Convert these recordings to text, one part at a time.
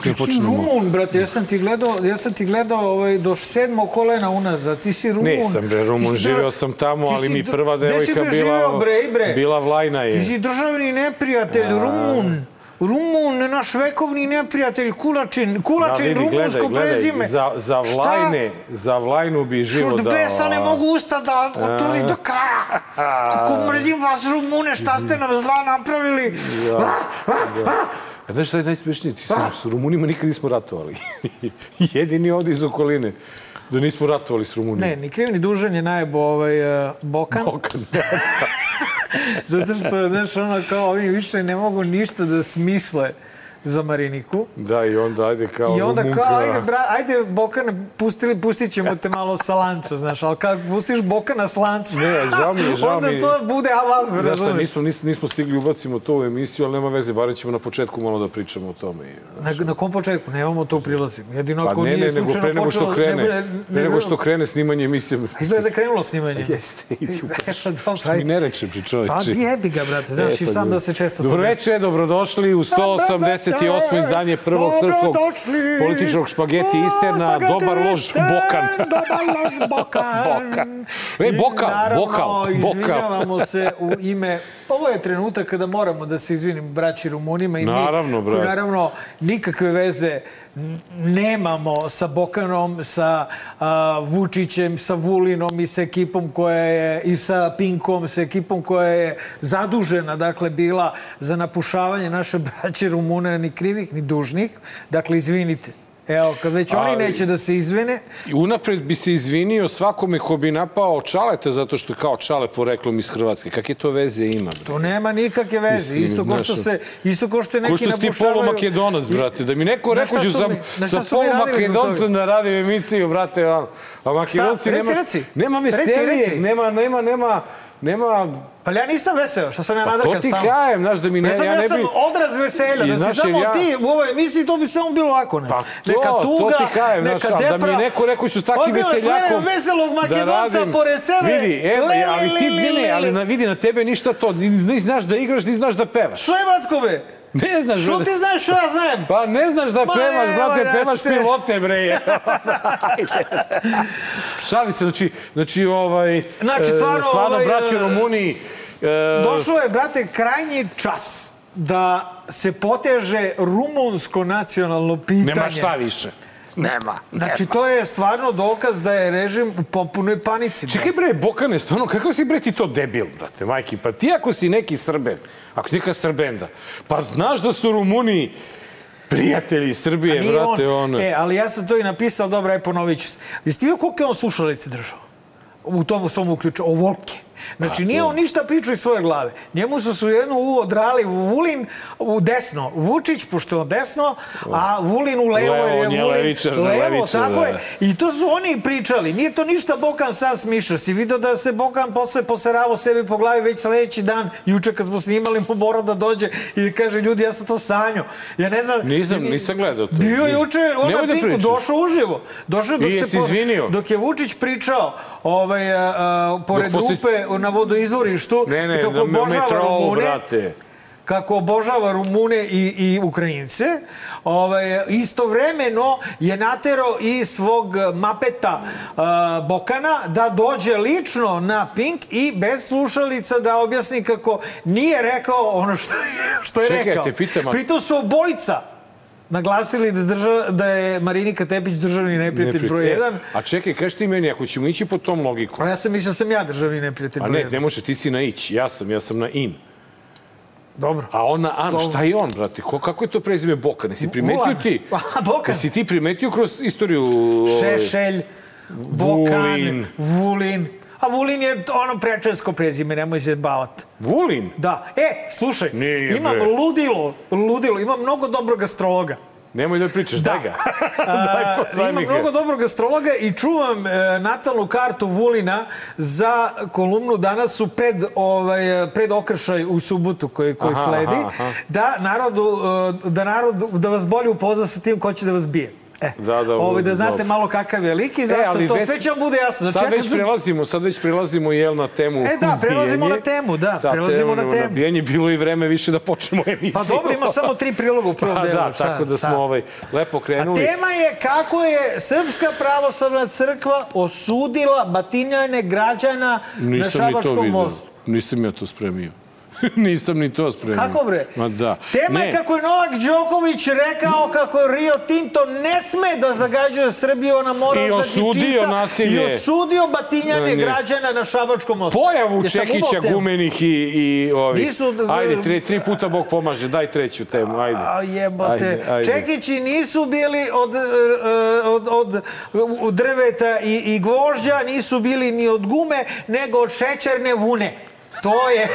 dok ne Ti si počnemo. Rumun, brate, ja sam ti gledao, ja sam ti gledao ovaj, do sedmog kolena unazad. Ti si Rumun. Nisam bre, Rumun, živeo sam tamo, ali mi prva devojka bila, živeo, bre, bre? bila Vlajna je. Ti si državni neprijatelj, Rumun. Rumun, naš vekovni neprijatelj, Kulačin, Kulačin, Da, vidi, rumunsko gledaj, gledaj, prezime. za, za Šta? Vlajne, za Vlajnu bi živo dao. besa ne mogu usta da otvori do kraja. Kako mrzim vas, Rumune, šta ste nam zla napravili? A znaš šta je najsmešnije? Ti sam, s Rumunima nikad nismo ratovali. Jedini ovde iz okoline da nismo ratovali s Rumunima. Ne, ni kriv ni dužan je najebo ovaj, uh, Bokan. Bokan. Zato što, znaš, ono kao ovi više ne mogu ništa da smisle za Mariniku. Da, i onda ajde kao I onda Rumunka. kao, ajde, bra, ajde Bokane, pustili, pustit ćemo te malo sa lanca, znaš, ali kad pustiš Bokana s lanca, Ne, žao mi žao onda mi to bude avav, Znaš šta, razumeš? nismo, nismo, nismo stigli ubacimo to u emisiju, ali nema veze, barem ćemo na početku malo da pričamo o tome. I, Na, na kom početku? Nemamo to u. Jedino Pa ako ne, nije ne, nego pre nego što krene, ne- nego što krene snimanje emisije. Izgleda da krenulo snimanje. Jeste, idi u Pa Šta mi ne reče pri čovječi? Pa jebi ga, brate, znaš, i sam da se često to Dobro večer, dobrodošli u 188. izdanje prvog srpskog političkog špageti Isterna, dobar lož Bokan. Dobar lož Bokan. Bokan. E, bokal, Naravno, bokal, bokal. izvinjavamo se u ime... Ovo je trenutak kada moramo da se izvinimo braći Rumunima i Naravno, mi, koji naravno nikakve veze nemamo sa Bokanom, sa a, Vučićem, sa Vulinom i sa ekipom koja je, i sa Pinkom, sa ekipom koja je zadužena, dakle, bila za napušavanje naše braće Rumuna, ni krivih, ni dužnih. Dakle, izvinite. Evo, kad već oni Ali- neće da se izvine, unapred bi se izvinio svakome ko bi napao Čaleta zato što kao Čale poreklom iz Hrvatske. Kakve to veze ima? Bre? To nema nikakve veze. Mislim, isto ko što se isto ko što je neki Ko što si ti napušavaju- polumakedonac, brate. Da mi neko rekao ću su sa, mi- sa polumakedoncem da radim emisiju, brate. A, a makedonci Reci, nema, reci. nema Reci, veselije, reci. nema, nema, nema, nema Pa ja nisam veseo, što sam ja Pa nadrkan to ti stalno. kajem, znaš, da mi ne, Ne, ja, ja ja ne sam bi... odraz veselja, I da si samo ja- ti u ovoj emisiji, to bi samo bilo ovako nešto. Pa to, neka tuga, to ti kajem, neka znaš, ali da mi depra. neko rekao takvim Odgledaš veseljakom mene veselog makedonca radim. pored sebe. Vidi, evo, Li, li, ali ti, ne, ne, ali li. na, vidi, na tebe ništa to, ni, ni znaš da igraš, ni znaš da pevaš. Što je, matko, be? Ne znaš, Što ti znaš što ja znam? Pa ne znaš da Ma pevaš, ne, brate, ma, pevaš raste. pilote, bre. Šali se, znači, znači, ovaj, Znači, e, stvarno, stvarno, ovaj, braći e, Rumuni, e, Došlo je, brate, krajnji čas da se poteže rumunsko nacionalno pitanje. nema šta više. Nema. Znači, to je stvarno dokaz da je režim u potpunoj panici. brate. Čekaj bre, Bokane, stvarno, kakav si bre ti to debil, brate, majki? Pa ti ako si neki Srben, ako si neka Srbenda, pa znaš da su Rumuni prijatelji Srbije, brate, on, ono. E, ali ja sam to i napisao, dobro, aj ponovit ću se. Jeste vidio koliko je on slušalice držao? U tom svom uključu, o volke. Znači, nije on ništa pričao iz svoje glave. Njemu su su jednu uvo drali Vulin u desno, Vučić, pošto je desno, a Vulin u levo, Levo, jer on je Vulin levičar, levo, levičar, tako da. je. I to su oni pričali. Nije to ništa Bokan sam smišao. Si vidio da se Bokan posle poseravo sebi po glavi već sledeći dan, juče kad smo snimali, mu mora da dođe i da kaže, ljudi, ja sam to sanjao. Ja ne znam... Nisam, nisam gledao to. Bio je juče on na da Pinku, pričaš. došao uživo. Došao dok I se izvinio? dok je Vučić pričao ovaj a, a, pored Dok rupe na vodoizvorištu Ne, ne, kako na me- obožava metrou, Rumune, brate. kako obožava Rumune i, i Ukrajince, ovaj, istovremeno je naterao i svog mapeta a, Bokana da dođe lično na Pink i bez slušalica da objasni kako nije rekao ono što je, što je Čekaj, rekao. te pitam, Pritom su obojica naglasili da, drža, da je Marinika Tepić državni neprijatelj broj E, 1. A čekaj, kaži ti meni, ako ćemo ići po tom logikom, A ja sam mislio da sam ja državni neprijatelj a broj ne, 1. ne može, ti si na ić, ja sam, ja sam na in. Dobro. A on na an, Dobro. šta je on, brate? Ko, kako je to prezime Bokan? Jesi primetio Vulan. ti? A, Bokan. Jesi ti primetio kroz istoriju? ovaj, Šešelj, Bokan, Vulin. Vulin. A Vulin je ono prečesko prezime, nemoj se bavati. Vulin? Da. E, slušaj, Nije, imam bre. ludilo, ludilo, imam mnogo dobrog astrologa. Nemoj da pričaš, daj ga. daj A, pozajmi imam mnogo dobrog astrologa i čuvam e, natalnu kartu Vulina za kolumnu danas su pred, ovaj, e, pred okršaj u subotu koji, koji Aha, sledi. aha, aha. Da, narodu, e, da, narod, da vas bolje upozna sa tim ko će da vas bije. E, Da, da, ovaj, da znate dobro. malo kakav je lik i zašto, E, to već- sve će vam bude jasno. Znači, Sad već prelazimo, sad već prelazimo jel na temu E, da, prelazimo na temu, da, prelazimo na temu. Nabijanje, bilo i vreme više da počnemo emisiju. Pa dobro, ima samo tri priloga u prvom Pa delu. da, šta- tako da šta? smo ovaj, lepo A krenuli. tema je kako je Srpska pravoslavna crkva osudila batinjanje građana na Nisam ni to Šabačkom mostu. Nisam ja to spremio. Nisam ni to spremio. Kako bre? Ma da. Tema je Ne, kako je Novak Đoković rekao kako je Rio Tinto ne sme da zagađuje Srbiju, ona mora I ostati osudio čista. nasilje. I osudio batinjanje Ne. građana na Šabačkom mostu. Pojavu Jesam Čekića, gumenih i, i ovih. Nisu- Ajde, tri, tri puta Bog pomaže, daj treću temu, ajde. A jebote, Ajde, ajde. Čekići nisu bili od, e, od, od, od drveta i, i gvožđa, nisu bili ni od gume, nego od šećerne vune. To je...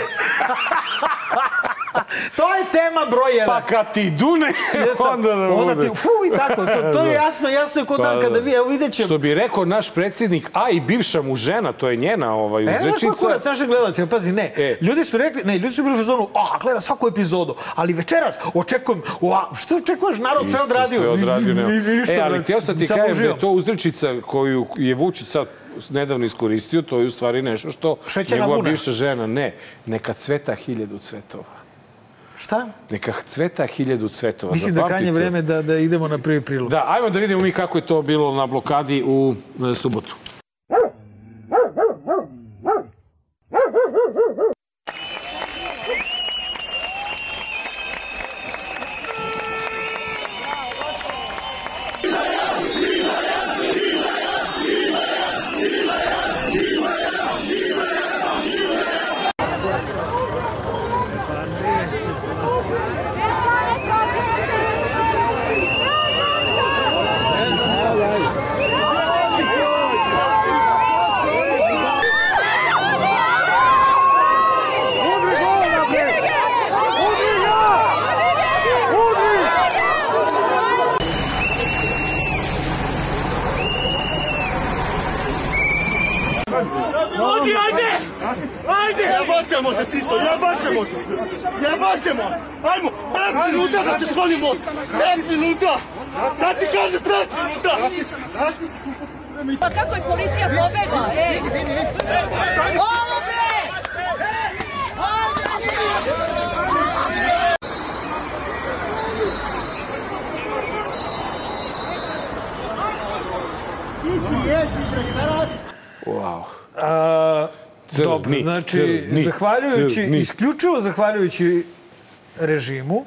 to je tema broj jedan. Pa kad ti dune, Jesam. onda da Onda bude. ti, fu, i tako. To, to je jasno, jasno je kod dan kada vi, evo vidjet ćemo. Što bi rekao naš predsjednik, a i bivša mu žena, to je njena ovaj, E, znaš ko je uzrečica. kurac naših gledalaca? Pazi, ne. E. Ljudi su rekli, ne, ljudi su bili u fazonu, a, gleda svaku epizodu, ali večeras očekujem, a, što očekuješ, narod sve odradio. Sve odradio, nema. ni- ni- ništa, e, ali htio sam ti kažem da je to uzrečica koju je Vučić sad nedavno iskoristio, to je u stvari nešto što Šećerna njegova vuna. bivša žena, ne, neka cveta hiljadu cvetova. Šta? Neka cveta hiljadu cvetova. Mislim da je krajnje Zapamtite. vreme da, da idemo na prvi prilog. Da, ajmo da vidimo mi kako je to bilo na blokadi u e, subotu. Jebaćemo te, Sisto, jebaćemo te! Jebaćemo! Ajmo, pet minuta da se sklonimo! Pet minuta! Sad ti kaže pet minuta! Pa kako je policija pobegla, ej! Ovo bre! Wow. A, Crni, dobro, znači, crni, zahvaljujući, crni. isključivo zahvaljujući režimu,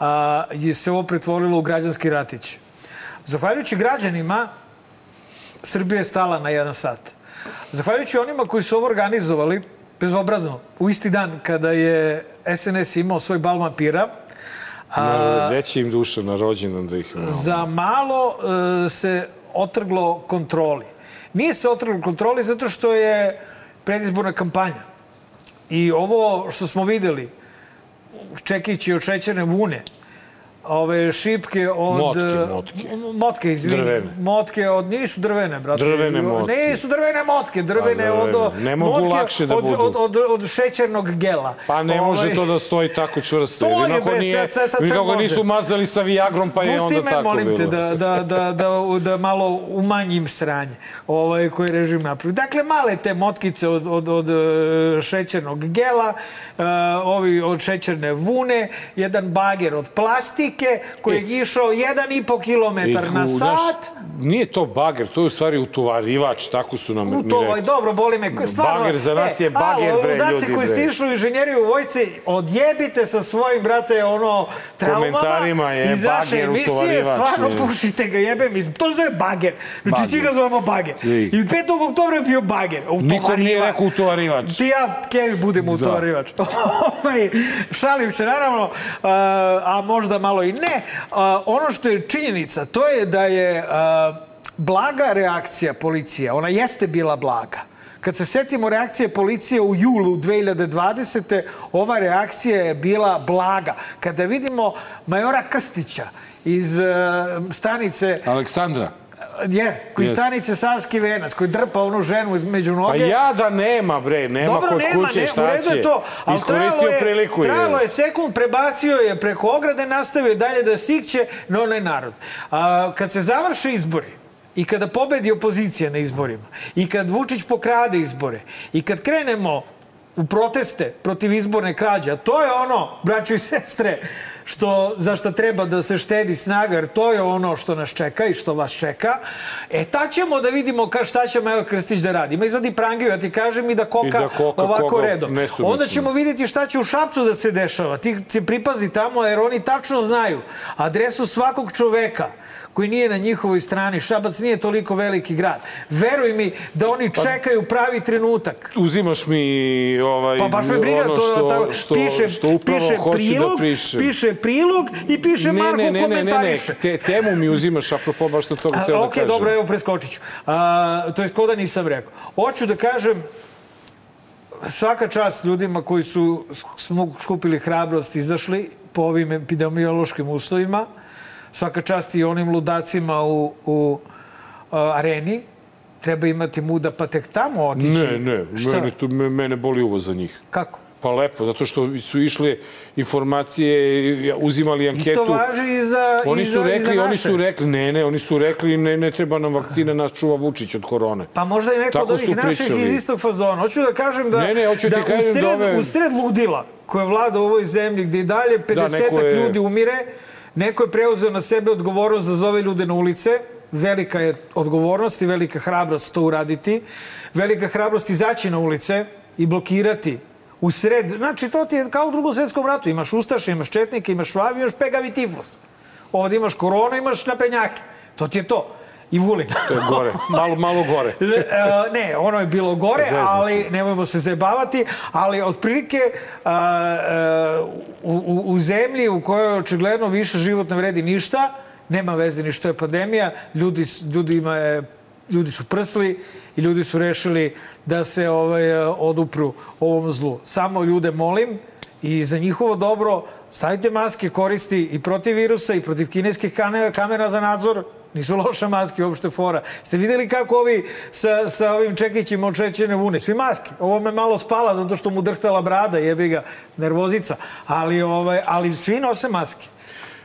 a, je se ovo pretvorilo u građanski ratić. Zahvaljujući građanima, Srbija je stala na jedan sat. Zahvaljujući onima koji su ovo organizovali, bezobrazno, u isti dan kada je SNS imao svoj bal vampira, A... Će im duša na rođendan da ih... za malo e, se otrglo kontroli. Nije se otrglo kontroli zato što je predizborna kampanja. I ovo što smo videli, čekići od šećerne vune, ove šipke od... Motke, e, motke. Motke, izvini. Drvene. Motke od... Nisu drvene, brate. Drvene motke. Nisu drvene motke. Drvene, Pa, od... drvene. Ne mogu lakše da od, budu. Od, od, od šećernog gela. Pa ne može Ovaj, to da stoji tako čvrsto. Jer Inako bre, nije, sad- sad- sad može. nisu mazali sa Viagrom, pa je Pusti onda me, tako molim bilo. te, da, da, da, da, da malo umanjim sranje ovaj, koji režim napravi. Dakle, male te motkice od, od, od e, šećernog gela, e, ovi od šećerne vune, jedan bager od plastike koji je išao 1,5 kilometar I na sat. nije to bager, to je u stvari utovarivač, tako su nam mi rekli. dobro, boli me. Stvarno, Bager za nas je bager, bre, ludaci ljudi, koji ste išli u inženjeriju u vojci, odjebite sa svojim, brate, ono, traumama. Komentarima je iz bager, emisije, utovarivač, stvarno pušite ga, jebem. iz- To zove bager. Znači, svi ga zovemo bager. I 5. oktobra je bio bager. Nikom nije rekao utovarivač. Ti ja, Kevi, budemo utovarivač. Ovaj, Šalim se, naravno, a možda malo i ne. A, ono što je činjenica, to je da je a, blaga reakcija policije, ona jeste bila blaga. Kad se setimo reakcije policije u julu 2020. ova reakcija je bila blaga. Kada vidimo majora Krstića iz stanice Aleksandra, Je, koji Jeste. stanice Savski venac, koji drpa onu ženu među noge. Pa ja da nema, bre, nema Dobro, kod nema, kuće, ne, šta će? je to. ali Iskoristio trajalo je- priliku. Trajalo je. je sekund, prebacio je preko ograde, nastavio dalje da sikće na onaj narod. A, kad se završe izbori, I kada pobedi opozicija na izborima, i kad Vučić pokrade izbore, i kad krenemo u proteste protiv izborne krađe, a to je ono, braćo i sestre, što, za što treba da se štedi snaga, jer to je ono što nas čeka i što vas čeka, e, ta ćemo da vidimo ka šta će Majo Krstić da radi. Ima izvadi prangiju, ja ti kažem, i da koka, I da koka ovako koga redom. Onda ćemo vidjeti šta će u Šapcu da se dešava. Ti se pripazi tamo, jer oni tačno znaju adresu svakog čoveka koji nije na njihovoj strani. Šabac nije toliko veliki grad. Veruj mi da oni Pa- čekaju pravi trenutak. Uzimaš mi ovaj, Pa baš me briga, ono to što, tako, što, piše, što upravo piše hoću prilog, da piše prilog i piše ne, Marko ne, ne, ne, ne, ne, komentariše. te, temu mi uzimaš, apropo baš na toga teo da ok, kažem. dobro, evo preskočit ću. A, to je koda nisam rekao. Hoću da kažem, svaka čast ljudima koji su skupili hrabrost, izašli po ovim epidemiološkim uslovima. Svaka čast i onim ludacima u, u a, areni. Treba imati muda pa tek tamo otići. Ne, ne, Šta? mene, me- mene boli uvo za njih. Kako? Pa lepo, zato što su išle informacije, uzimali anketu. Isto važi i za, Oni i su za, i za rekli, oni naše. su rekli, ne, ne, oni su rekli, ne, ne treba nam vakcina, nas čuva Vučić od korone. Pa možda i neko Tako od ovih naših pričali. iz istog fazona. Hoću da kažem da, Ne, ne, hoću ti da, kažem u, sred, da ove- u sred ludila koje vlada u ovoj zemlji, gde i dalje 50 neko je- ljudi umire, neko je preuzeo na sebe odgovornost da zove ljude na ulice, velika je odgovornost i velika hrabrost to uraditi, velika hrabrost izaći na ulice i blokirati u sred, znači to ti je kao u drugom svetskom ratu, imaš Ustaše, imaš Četnike, imaš Švabi, imaš Pegavi tifus. Ovdje imaš koronu, imaš naprednjake. To ti je to. I Vulin. To je gore, malo, malo gore. Ne, e, ne, ono je bilo gore, Zezam ali se. nemojmo se zajebavati, ali otprilike a, u, u, zemlji u kojoj očigledno više život ne vredi ništa, nema veze ni što je pandemija, ljudi, ljudima je ljudi su prsli i ljudi su rešili da se ovaj, odupru ovom zlu. Samo ljude molim i za njihovo dobro stavite maske koristi i protiv virusa i protiv kineskih kamera za nadzor. Nisu loše maske, uopšte fora. Ste videli kako ovi sa, sa ovim čekićima od šećerne vune? Svi maske. Ovo me malo spala zato što mu drhtala brada, jebi ga, nervozica. Ali, ovaj, ali svi nose maske.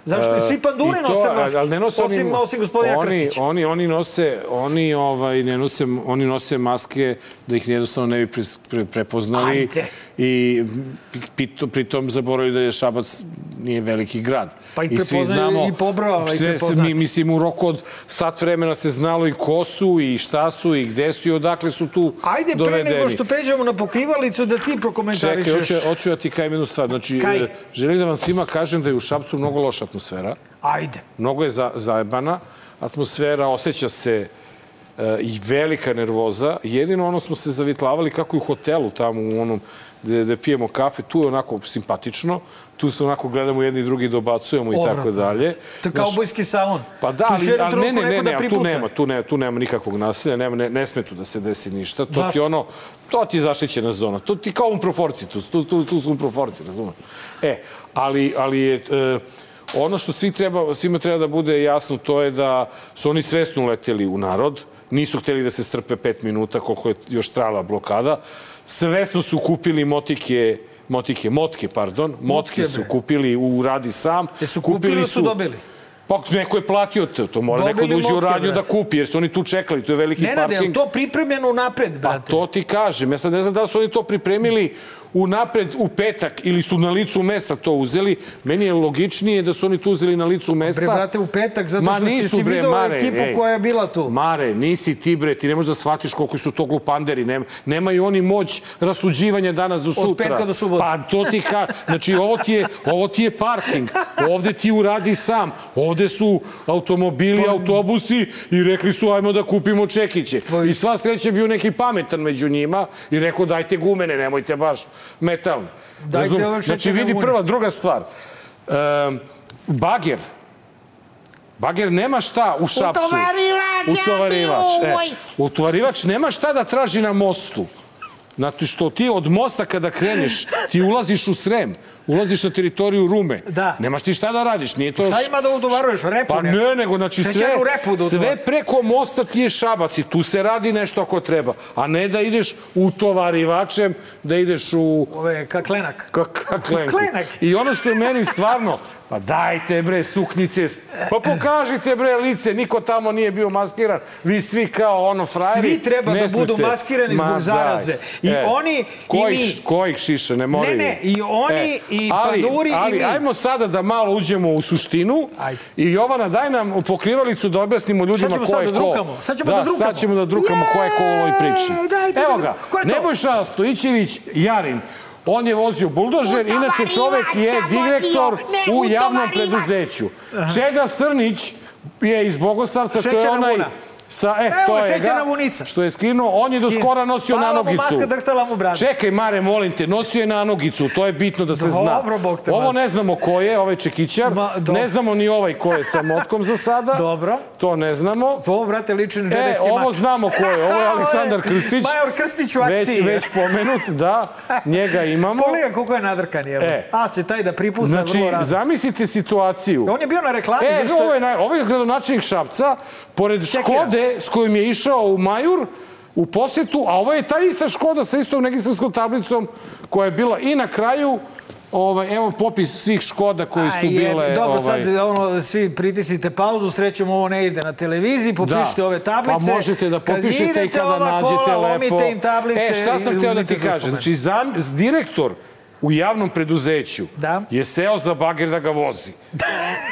Zašto? Svi pandure E, to, nose maske. Ali ne nose osim, oni, osim gospodina oni, Krstića. oni, oni nose, oni ovaj ne nose, oni nose maske da ih jednostavno ne bi pre, pre, prepoznali Ajde. I pritom, zaboravili da je Šabac nije veliki grad. Pa I svi prepoznaju znamo, i po brojevima ih sve se, mi, mislim, u roku od sat vremena se znalo i ko su i šta su i gde su i odakle su tu Ajde, pre dovedeni. nego što pređemo na pokrivalicu, da ti Čekaj, prokomentarišeš. hoću, hoću ja ti kajem jednu stvar. Znači, Kaj? e, želim da vam svima kažem da je u Šapcu mnogo loša atmosfera. Ajde. Mnogo je za, zajebana atmosfera, osjeća se e, i velika nervoza. Jedino ono smo se zavitlavali kako i u hotelu tamo u onom gde, gde pijemo kafe, tu je onako simpatično, tu se onako gledamo jedni i drugi, dobacujemo i tako dalje. To je kao bojski salon. Pa da, ali, ali ne, ne, ne, ne, da tu nema, tu, ne, tu nema nikakvog nasilja, nema, ne, ne sme tu da se desi ništa. To ti Zašto? je ono, to ti je zaštićena zona. To ti kao u proforci, tu, tu, tu, tu su u proforci, razumeš? E, ali, ali je, e, ono što svi treba, svima treba da bude jasno, to je da su oni svesno uleteli u narod, nisu hteli da se strpe pet minuta koliko je još trajala blokada. Svesno su kupili motike, motike, motke, pardon, motke, Motke, su kupili u Radi sam. Jesu kupili ili su dobili? Pa neko je platio to, to mora neko da uđe u radnju da kupi, jer su oni tu čekali, to je veliki Nenade, je li parking. to pripremljeno unapred, Pa brate? to ti kažem, ja sad ne znam da su oni to pripremili u napred u petak ili su na licu mesta to uzeli. Meni je logičnije da su oni to uzeli na licu mesta. Bre, brate, u petak, zato Ma što nisu, si bre, video Mare, ekipu ej. koja je bila tu. Mare, nisi ti bre, ti ne možeš da shvatiš koliko su to glupanderi. Nema, nemaju oni moć rasuđivanja danas do sutra. petka do subote. Pa to ti ka... Znači, ovo ti je, ovo ti je parking. Ovde ti uradi sam. Ovde su automobili, Pa- autobusi i rekli su ajmo da kupimo čekiće. I sva sreća bio neki pametan među njima i rekao dajte gumene, nemojte baš metalne. Dajte Razum- ove Znači, vidi prva, druga stvar. Um, bager. Bager nema šta u Šapcu. Utovarivač, Utovarivač. ja E, utovarivač nema šta da traži na mostu. Zato što ti od mosta kada kreneš, ti ulaziš u Srem, ulaziš na teritoriju Rume. Da. Nemaš ti šta da radiš, nije to... Šta ima da utovaruješ? Repu Pa ne, nego znači sve, repu da sve preko mosta ti je šabac i tu se radi nešto ako treba. A ne da ideš utovarivačem, da ideš u Ove, ka klenak. ka, ka klenku. Klenak. I ono što je meni stvarno, pa dajte bre suknice, pa pokažite bre lice, niko tamo nije bio maskiran, vi svi kao ono frajeri. Svi treba da smete. budu maskirani zbog Ma, zaraze. I oni, i kojih, mi. Kojih šiša, ne moraju. Ne, ne, i oni, i Paduri, i ali, mi. ajmo sada da malo uđemo u suštinu. Ajde. I Jovana, daj nam pokrivalicu da objasnimo ljudima ko je da ko. drukamo? Sad ćemo da drukamo. sad ćemo da drukamo ko je ko u ovoj priči. Dajte da Evo ga, Ko je to? Nebojša Stojićević, Jarin. On je vozio buldožer, inače čovek je direktor u javnom preduzeću. Čeda Strnić je iz Bogoslavca, to je onaj... vuna. Sa, e, Evo, to je šećerna vunica. Što je skinuo, on je do skora nosio Spala mu nanogicu. maska, drhtala mu brada. Čekaj, Mare, molim te, nosio je nanogicu, to je bitno da se zna. Dobro, Bog te Ovo mazi. ne znamo ko je, ovaj Čekićar. Ma, dobro. ne znamo ni ovaj ko je sa motkom za sada. Dobro. To ne znamo. To, brate, liči na E, džedajski ovo mač. znamo ko je. Ovo je Aleksandar Krstić. Major Krstić u Već, akciji. već pomenut, da. Njega imamo. Pogledaj koliko je nadrkan, evo. E. A, će taj da pripuca Znači, vrlo rado. zamislite situaciju. On je bio na reklami, E, zašto? ovo je, naj, ovo je gradonačelnik Šapca, pored Sekira. Škode s kojim je išao u Majur, u posetu, a ovo je ta ista Škoda sa istom registarskom tablicom koja je bila i na kraju Ovaj, evo popis svih Škoda koji su Aj, je, bile... Dobro, ovaj, sad ono, svi pritisnite pauzu, srećom ovo ne ide na televiziji, popišite ove tablice. Pa možete da Kad popišete i kada nađete kola, lepo. Im tablice. E, šta sam hteo da ti kažem? Znači, zam, direktor u javnom preduzeću Da. je seo za bager da ga vozi.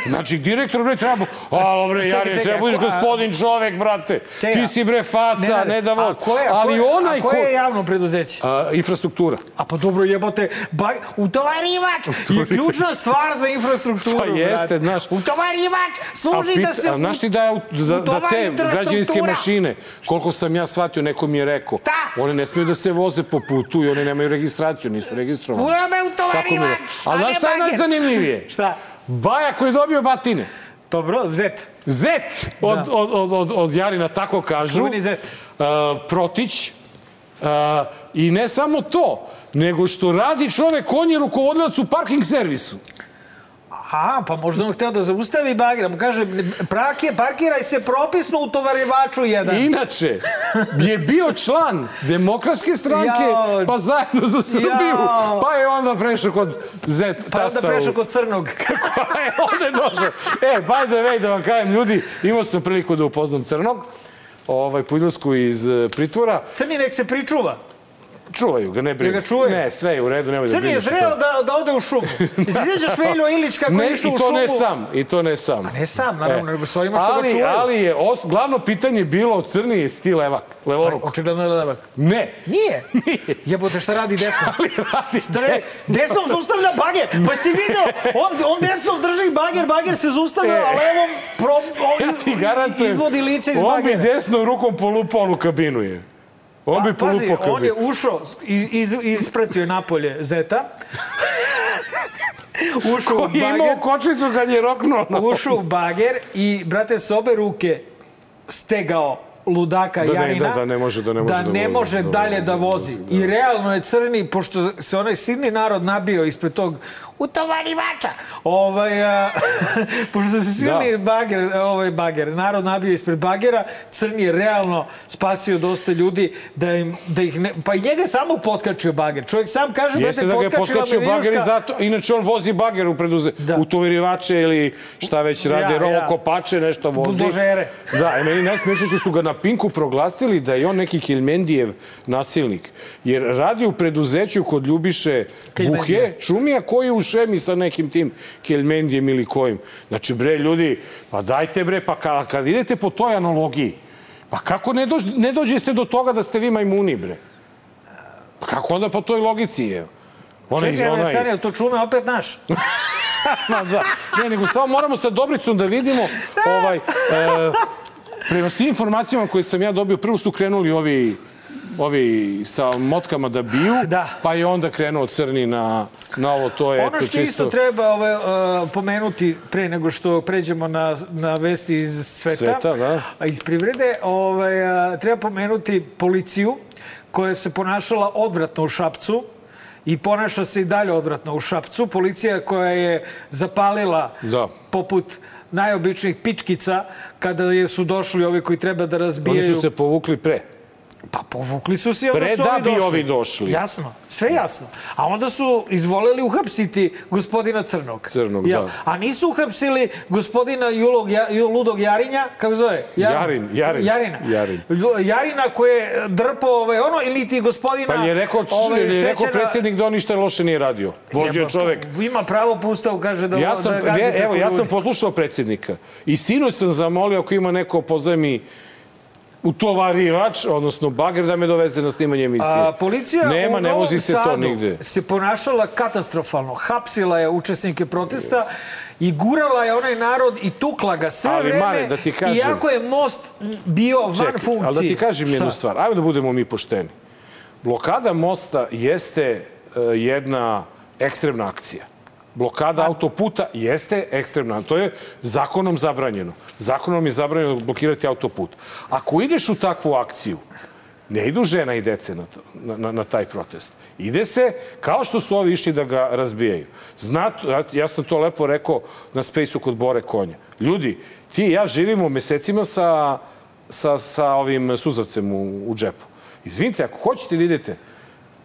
Znači, direktor bre treba... Alo bre, čekaj, treba budeš a ko- a- gospodin čovek, brate. Čekaj, Ti si bre faca, ne da a vozi. ko je- a Ali ko onaj a koje je javno preduzeće? A, infrastruktura. A pa dobro jebote, ba, utovarivač je ključna stvar za infrastrukturu. Pa jeste, znaš. Utovarivač A služi da se... a znaš ti da, da, da te građevinske mašine, koliko sam ja shvatio, neko mi je rekao, Šta? one ne smiju da se voze po putu i one nemaju registraciju, nisu registrovane. Ujebe Tako mi je. utovarivač, A a znaš ne šta je bager. najzanimljivije? Šta? Baja koji je dobio batine. Dobro, zet. Zet od, Da. od, od, od, od Jarina, tako kažu. Čuveni zet. Uh, protić. Uh, I ne samo to, nego što radi čovek, on je rukovodilac u parking servisu. A, pa možda on hteo da zaustavi bager, da mu kaže, prake, parkiraj se propisno u tovarivaču jedan. Inače, je bio član demokratske stranke, Jao. pa zajedno za Srbiju, Jao. pa je onda prešao kod Z Pa je onda prešao kod crnog. Pa je onda je došao. E, by the way, da vam kažem, ljudi, imao sam priliku da upoznam Crnog, ovaj, po izlasku iz e, pritvora. Crni nek se pričuva. Čuvaju ga, ne brini. Jel ga čuvaju? Ne, sve je u redu, nemoj da je brineš o zreo tome. da, da ode u šumu. I sjećaš Veljo Ilić kako Ne, je išao i u to šumu? ne sam, i to ne sam. ne sam, naravno, nego s ovima što ga čuvaju. Ali je os, glavno pitanje bilo crni je stil levak, levoruk. Očigledno je levak. Ne. Nije. Nije. Jebote, šta radi desno? Ali radi Šta desno. Desnom zaustavlja bager. Pa si video, on, on desnom drži bager, bager se zaustavlja, E. a levom pro, on, Ja ti garantujem, izvodi lice iz on bi bagera. desnom rukom polupao onu kabinu je. On bi Pa, pazi, polupao kabinu. on je ušao, iz, ispratio napolje Zeta. ušao u Koji imao bager, kočicu kad je roknuo. ušao u bager i, brate, s obe ruke stegao ludaka Da ne, Jarina da, da ne može- da ne može da da ne vozi, može da, dalje da, da da vozi. vozi, I realno je crni, pošto se onaj silni narod nabio ispred tog utovarivača, ovaj, a, pošto se silni Da. bager, ovaj bager, narod nabio ispred bagera, crni je realno spasio dosta ljudi da, im, da ih ne, pa i njega samo potkačio bager. Čovjek sam kaže, Jeste brate, da ga je potkačio bager i zato, inače on vozi bager u preduze, Da. u toverivače ili šta već rade, Ja, ja, ja. kopače, nešto vozi. Buldožere. Da, i meni najsmešnije što su ga na Pinku proglasili da je on neki Kilmendijev nasilnik. Jer radi u preduzeću kod Ljubiše Keljmendija. Buhe, Čumija koji u šemi sa nekim tim Kelmendijem ili kojim. Znači, bre, ljudi, pa dajte bre, pa kad, kad idete po toj analogiji, pa kako ne, dođ, ne dođeste do toga da ste vi majmuni, bre? Pa kako onda po toj logici je? Onaj, Čekaj, onaj... stani, to čume opet naš. Ma da. Ne, nego samo moramo sa Dobricom da vidimo ovaj, e, prema svim informacijama koje sam ja dobio, prvo su krenuli ovi ovi sa motkama da biju, Da. pa je onda krenuo crni na, na ovo, to je Ono eto, što isto treba ovaj, uh, pomenuti pre nego što pređemo na, na vesti iz sveta, Sveta, da. a iz privrede, ovaj, uh, treba pomenuti policiju koja se ponašala odvratno u Šapcu i ponaša se i dalje odvratno u Šapcu. Policija koja je zapalila Da. poput najobičnijih pičkica kada su došli ovi koji treba da Oni razbijaju... su se povukli pre. Pa povukli su se i onda Pre su da ovi bi došli. ovi došli. Jasno, sve jasno. A onda su izvoleli uhapsiti gospodina Crnog. Crnog, Jel? da. A nisu uhapsili gospodina Julog, Ja- Ju- Ludog Jarinja, kako zove? Jarin, Jarin. Jarina. Jarin. Jarina koji je drpao ovaj, ono, ili ti gospodina... Pa je rekao, ovaj, je rekao šećera- predsjednik da on ništa loše nije radio. Vozio je Jebote, čovek. Ima pravo po ustavu, kaže da, Ja sam, da gazi evo, ja sam poslušao predsjednika i sinoć sam zamolio ako ima neko pozajmi utovarivač, odnosno bager da me doveze na snimanje emisije. A, policija Nema, ne vozi se to nigde. se ponašala katastrofalno. Hapsila je učesnike protesta i gurala je onaj narod i tukla ga sve Ali, vreme. Mare, da ti kažem- Iako je most bio van Čekaj, funkcije. ali da ti kažem Šta? jednu stvar. Ajmo da budemo mi pošteni. Blokada mosta jeste e, jedna ekstremna akcija. Blokada autoputa jeste ekstremna. To je zakonom zabranjeno. Zakonom je zabranjeno blokirati autoput. Ako ideš u takvu akciju, ne idu žena i dece na, na, na, taj protest. Ide se kao što su ovi išli da ga razbijaju. Znat, ja sam to lepo rekao na spejsu kod Bore Konja. Ljudi, ti i ja živimo mesecima sa, sa, sa ovim suzavcem u, u džepu. Izvinite, ako hoćete da idete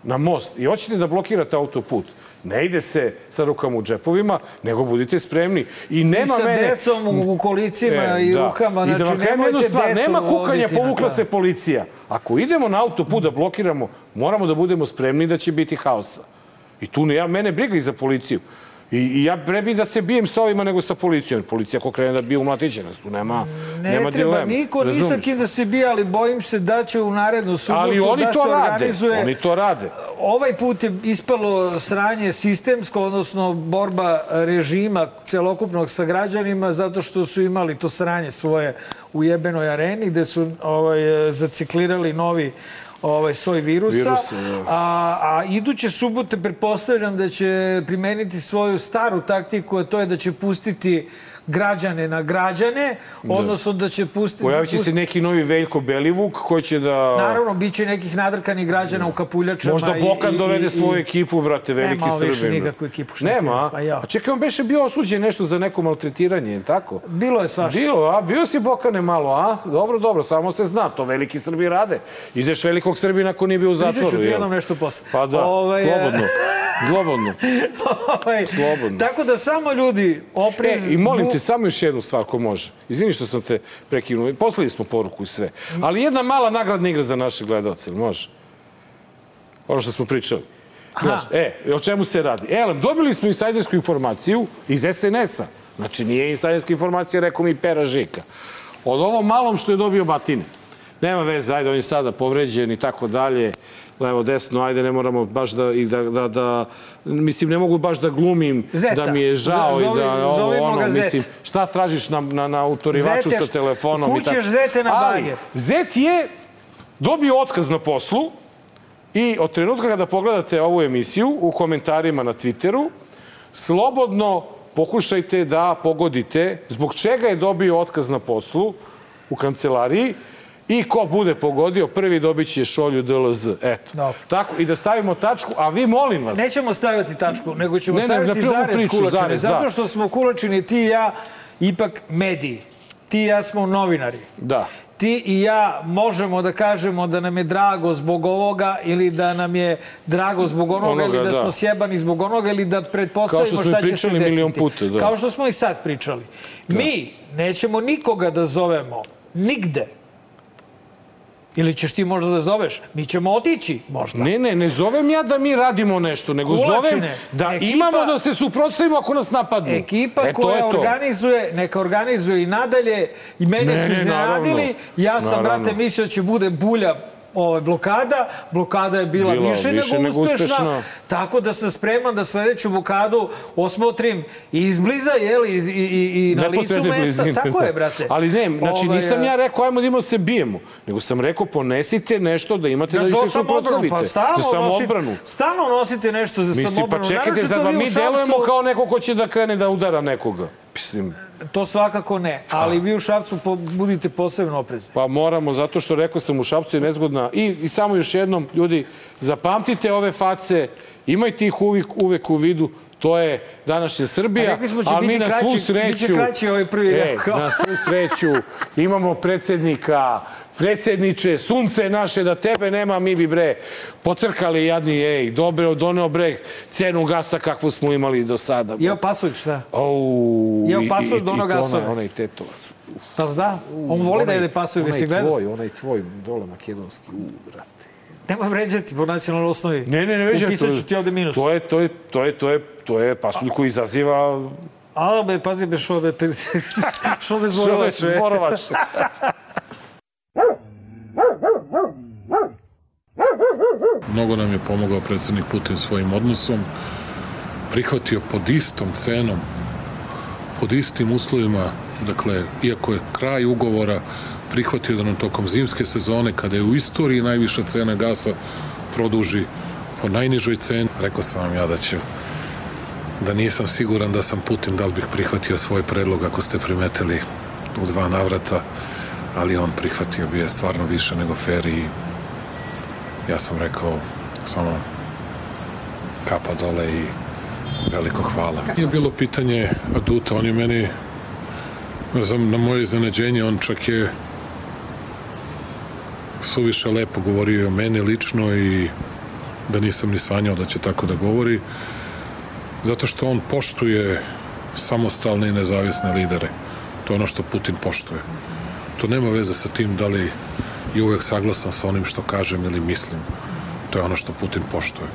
na most i hoćete da blokirate autoput, ne ide se sa rukama u džepovima, nego budite spremni. I I nema sa mene... decom u, kolicima E, i da. rukama. I da Znači, kažem jednu nemojte stvar, nema kukanja, povukla se policija. Ako idemo na autoput da blokiramo, moramo da budemo spremni da će biti haosa. I tu ne, ja, mene briga i za policiju. I, i ja pre bi da se bijem sa ovima nego sa policijom. Policija ako krene da bije umlatiće nas, tu nema, Ne nema treba dilema. niko ni sa razumeš? kim da se bija, ali bojim se da će u narednu subotu Ali oni da to se rade. organizuje... Oni to rade. Ovaj put je ispalo sranje sistemsko, odnosno borba režima celokupnog sa građanima, zato što su imali to sranje svoje u jebenoj areni, gde su ovaj, zaciklirali novi ovaj soj virusa. Virusa, da. a, a iduće subote pretpostavljam da će primeniti svoju staru taktiku, a to je da će pustiti građane na građane, odnosno da će pustiti... Pojavit će se neki novi Veljko Belivuk koji će da... Naravno, bit će nekih nadrkanih građana u kapuljačama. Možda Bokan i- dovede i- svoju ekipu, brate, veliki Nema Srbin. više nikakvu ekipu, šta ti Nema? Pa ja. A čekaj, on beše bio osuđen nešto za neko maltretiranje, je tako? Bilo je svašta. Bilo, a? Bio si Bokane malo, a? Dobro, dobro, samo se zna, to veliki Srbi rade. Izeš velikog Srbina ako nije bio u zatvoru. ću ti jednom nešto posle. Pa da, Ovaj, slobodno. Slobodno. ovaj, Slobodno. Tako da samo ljudi E, oprez... i molim te, samo još jednu stvar ko može. Izvini što sam te prekinuo. Poslali smo poruku i sve. Ali jedna mala nagradna igra za naše gledalce, ili može? Ono što smo pričali. Znaš, e, o čemu se radi? E, dobili smo insajdersku informaciju iz SNS-a. Znači, nije insajderska informacija, rekao mi Pera Žika. Od ovom malom što je dobio batine. Nema veze, ajde, on je sada povređen i tako dalje. Levo, desno, ajde, ne moramo baš da, i da, da, da, mislim, ne mogu baš da glumim Zeta. da mi je žao Z- i da ovo, ono, mislim, šta tražiš na, na, na autorivaču Zete, sa telefonom? i tako. Zete na bager. Zet je dobio otkaz na poslu i od trenutka kada pogledate ovu emisiju u komentarima na Twitteru, slobodno pokušajte da pogodite zbog čega je dobio otkaz na poslu u kancelariji i ko bude pogodio, prvi dobit će šolju DLZ. Eto. Dobro. Tako, i da stavimo tačku, a vi molim vas, Nećemo staviti tačku, nego ćemo Ne, ne, staviti zarez priču, kulačine. zarez, zato da. što smo kulačini, ti i ja, ipak mediji. Ti i ja smo novinari. da. ti i ja možemo da kažemo da nam je drago zbog ovoga ili da nam je drago zbog onoga, Onoga, ili da, da. smo sjebani zbog onoga ili da Kao pretpostavimo što smo šta će se pričali desiti. milion puta, da. Kao što smo i sad pričali. Mi nećemo nikoga da zovemo nigde. Ili ćeš ti možda da zoveš? Mi ćemo otići možda. Ne, ne, ne zovem ja da mi radimo nešto, nego Kulačine. zovem da Ekipa- imamo da se suprotstavimo ako nas napadnu. Ekipa e, koja to. organizuje, neka organizuje i nadalje. I mene Ne, su ne, iznenadili. Ja sam, Naravno. brate, mislio da će bude bulja ove, blokada. Blokada je bila, Bila više, više nego, nego uspešna. uspešna. Tako da sam spreman da sledeću blokadu osmotrim i izbliza, jel, i, i, i, i na licu Neposredne mesta. blizine. Tako je, brate. Ali ne, znači Ovaj, nisam ja rekao ajmo da imamo se bijemo, nego sam rekao ponesite nešto da imate da, Da da se suprotstavite. pa stalno, za samoodbranu. nosite, stalno nosite nešto za Mislim, pa samoodbranu. čekajte, Naročito zar vam mi delujemo kao neko ko će da krene da udara nekoga? Mislim, To svakako ne, ali vi u Šapcu po, budite posebno oprezni. Pa moramo, zato što rekao sam u Šapcu je nezgodna. I, I samo još jednom, ljudi, zapamtite ove face, imajte ih uvijek, uvek u vidu, to je današnja Srbija, A smo ali mi na svu kraći- sreću... biće kraći ovaj prvi e, na svu sreću imamo predsednika, predsedniče, sunce naše, da tebe nema, mi bi bre pocrkali jadni, ej, dobro, doneo bre cenu gasa kakvu smo imali do sada. Jeo pasulj, šta? Au, Jeo pasulj i- do onog i to gasova. onaj- Onaj tetovac. Pa zna, on voli da jede pasulj, onaj jesi gledao? tvoj, onaj tvoj, dole makedonski, u, brate. Nema vređati po nacionalnoj osnovi. Ne, ne, ne veđam. Upisat ću ti ovde minus. To je, to je, to je, to je, to je pasulj koji izaziva A, be, pazi, be, šo be, šo be zborovaš. Mnogo nam je pomogao predsednik Putin svojim odnosom, prihvatio pod istom cenom, pod istim uslovima, dakle, iako je kraj ugovora, prihvatio da nam tokom zimske sezone, kada je u istoriji najviša cena gasa, produži po najnižoj ceni. Rekao sam vam ja da ću da nisam siguran da sam Putin, da li bih prihvatio svoj predlog, ako ste primetili u dva navrata, ali on prihvatio bi je stvarno više nego fair i ja sam rekao samo kapa dole i veliko hvala. Nije bilo pitanje aduta, on je meni na moje iznenađenje, on čak je suviše lepo govorio o meni lično i da nisam ni sanjao da će tako da govori zato što on poštuje samostalne i nezavisne lidere. To je ono što Putin poštuje. To nema veze sa tim da li je uvek saglasan sa onim što kažem ili mislim. To je ono što Putin poštuje.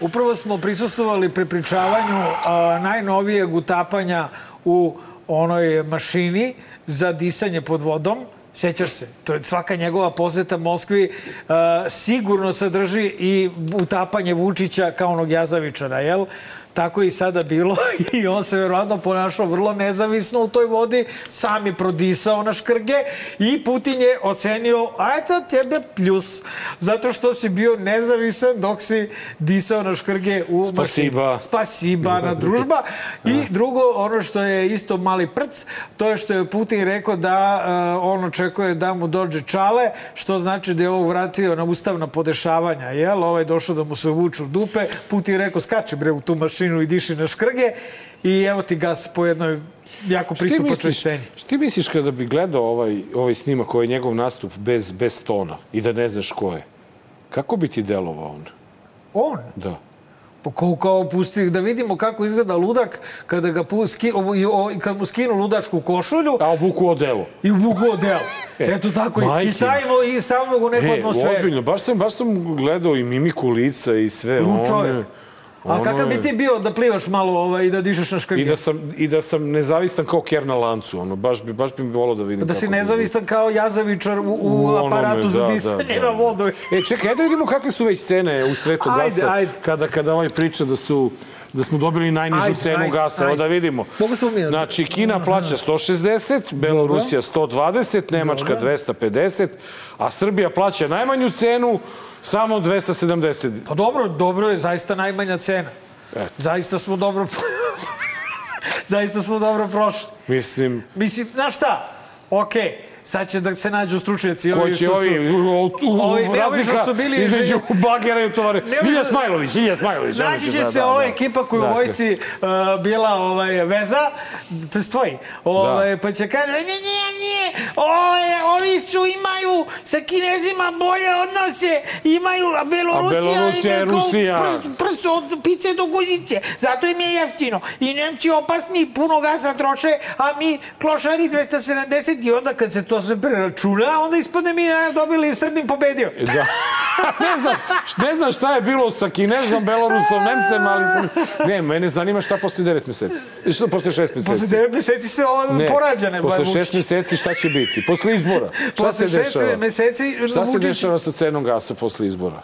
Upravo smo prisustovali prepričavanju najnovijeg utapanja u onoj mašini za disanje pod vodom. Sećaš se, to je svaka njegova poseta Moskvi a, sigurno sadrži i utapanje Vučića kao onog jazavičara, jel? Tako je i sada bilo i on se verovatno ponašao vrlo nezavisno u toj vodi, sam je prodisao na škrge i Putin je ocenio, a eto tebe plus, zato što si bio nezavisan dok si disao na škrge u Spasiba. mašini. Spasiba na družba. I drugo, ono što je isto mali prc, to je što je Putin rekao da uh, on očekuje da mu dođe čale, što znači da je ovo vratio na ustavna podešavanja, jel? Ovo je došao da mu se uvuču dupe. Putin je rekao, skače bre u tu mašinu i diši na škrge i evo ti gas po jednoj jako pristupačnoj sceni. Šta ti misliš kada bi gledao ovaj, ovaj snimak, ovaj njegov nastup bez, bez tona i da ne znaš ko je? Kako bi ti delovao on? On? Da. Pa kao, kao pusti, da vidimo kako izgleda ludak kada ga pu, ski, o, i, o, i kad mu skinu ludačku košulju A obuku odelo. i u buku odelo. Eto tako, majke i stavimo, i stavimo ga u neku E, atmosferu. ozbiljno, baš sam, baš sam gledao i mimiku lica i sve. Lučo On A kakav bi ti bio da plivaš malo ovaj, i da dišeš na škrge? I da sam, i da sam nezavistan kao ker na lancu, ono, baš bi, baš bi mi volao da vidim. Da si kako bi- nezavistan kao jazavičar u, u, U onome, aparatu za da, disanje da, da. na vodu. E, čekaj, ajde da vidimo kakve su već cene u svetu Ajde, gasa. ajde. Kada, kada ovaj priča da su da smo dobili najnižu Ajde, cenu ajde, gasa. Evo da vidimo. Mogu smo mi- Znači, Kina plaća 160, Belorusija 120, Nemačka 250, a Srbija plaća najmanju cenu samo 270. Pa dobro, dobro je, zaista najmanja cena. Eto. Zaista smo dobro... zaista smo dobro prošli. Mislim, Mislim, znaš šta? Okej, sad će da se nađu stručnjaci. ko će ovi, Ovi, ne, razlika su bili između bagera i utovare. Ne, Ilja Smajlović, Ilja Smajlović. Naći će da- se da, ova da. ekipa koja u Dakle. vojsci uh, bila ovaj, veza, to je tvoji, ovaj, Da. pa će kaže, ne, nije, nije, ovaj, ovi su imaju sa kinezima bolje odnose, imaju, a Belorusija, A Belorusija im je kao Rusija. Prst, prst od pice do guzice, zato im je jeftino. I Nemci opasni, puno gasa troše, a mi klošari 270 i onda kad se to sve preračuna, onda ispadne mi a, dobili i Srbim pobedio. Da. ne, znam, ne znam šta je bilo sa Kinezom, Belorusom, Nemcem, ali sam... Ne, mene zanima šta posle 9 meseci. Što posle 6 meseci? Posle 9 meseci se ovo Ne, porađa, ne Posle Vučić. 6 meseci šta će biti? Posle izbora. Šta Posle se dešava? meseci Šta se dešava sa cenom gasa posle izbora?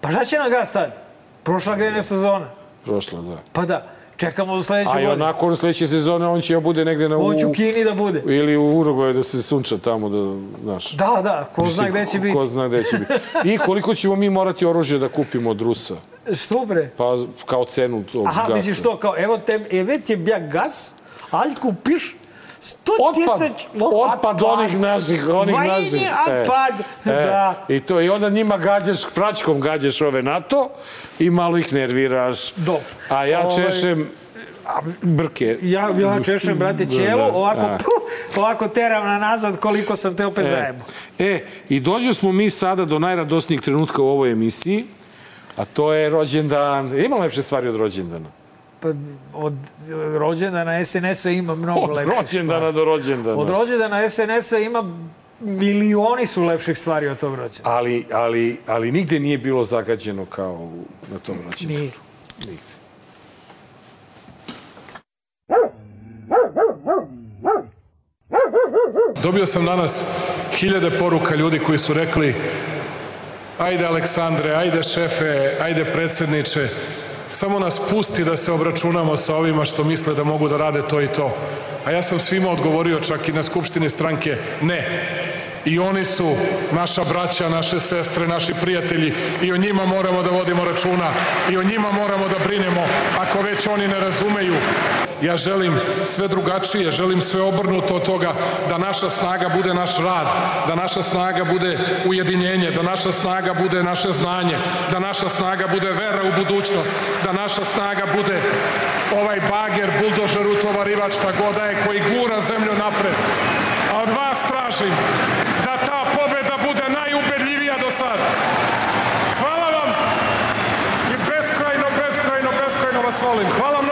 Pa šta će na gas tad? Prošla grejna sezona. Prošla, da. Pa da, Čekamo do sledeće godine. A i onako u sledeće sezone on će da bude negde na... On će u Kini da bude. Ili u Uruguaju da se sunča tamo, da, znaš. Da, da, ko zna gde će biti. Ko zna gde će biti. I koliko ćemo mi morati oružje da kupimo od Rusa? Što bre? Pa kao cenu tog Aha, gasa. Aha, misliš to kao, evo te, evet je bja gas, ali kupiš 100 tisuć... Otpad, otpad onih naših, onih Vajini Vajni e. otpad, e, da. I, to, I onda njima gađaš, pračkom gađaš ove NATO i malo ih nerviraš. Do. A ja Ove... češem brke. Ja, ja češem, brate, da, ćelu, da. ovako, da. Puh, ovako teram na nazad koliko sam te opet e, zajebo. E, i dođe smo mi sada do najradosnijeg trenutka u ovoj emisiji, a to je rođendan. Ima lepše stvari od rođendana. Pa, od rođendana SNS-a ima mnogo Od lepših rođendana stvari. do rođendana. Od rođendana SNS-a ima milioni su lepših stvari od tog rođendana. Ali, ali, ali nigde nije bilo zagađeno kao u- na tom rođendanu. Nije. Nigde. Dobio sam danas hiljade poruka ljudi koji su rekli ajde Aleksandre, ajde šefe, ajde predsedniče, samo nas pusti da se obračunamo sa ovima što misle da mogu da rade to i to. A ja sam svima odgovorio čak i na skupštini stranke ne. I oni su naša braća, naše sestre, naši prijatelji i o njima moramo da vodimo računa i o njima moramo da brinemo ako već oni ne razumeju. Ja želim sve drugačije, želim sve obrnuto od toga da naša snaga bude naš rad, da naša snaga bude ujedinjenje, da naša snaga bude naše znanje, da naša snaga bude vera u budućnost, da naša snaga bude ovaj bager, buldožer, utovarivač, šta god da je, koji gura zemlju napred. A od vas tražim da ta pobeda bude najubedljivija do sada. Hvala vam i beskrajno, beskrajno, beskrajno vas volim. Hvala mnogo.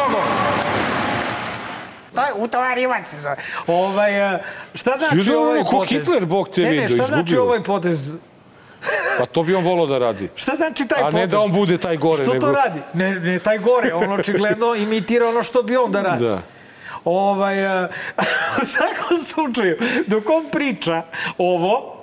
To je utovarivač se zove. Ovaj, e, šta znači ono ovaj potez? Hitler, Bog te ne, ne, šta znači izgubio. ovaj potez? Pa to bi on volao da radi. Šta znači taj A potez? ne da on bude taj gore. Što nego... to radi? Ne, ne taj gore, on očigledno imitira ono što bi on da radi. Da. Ovaj, e, u svakom slučaju, dok on priča ovo,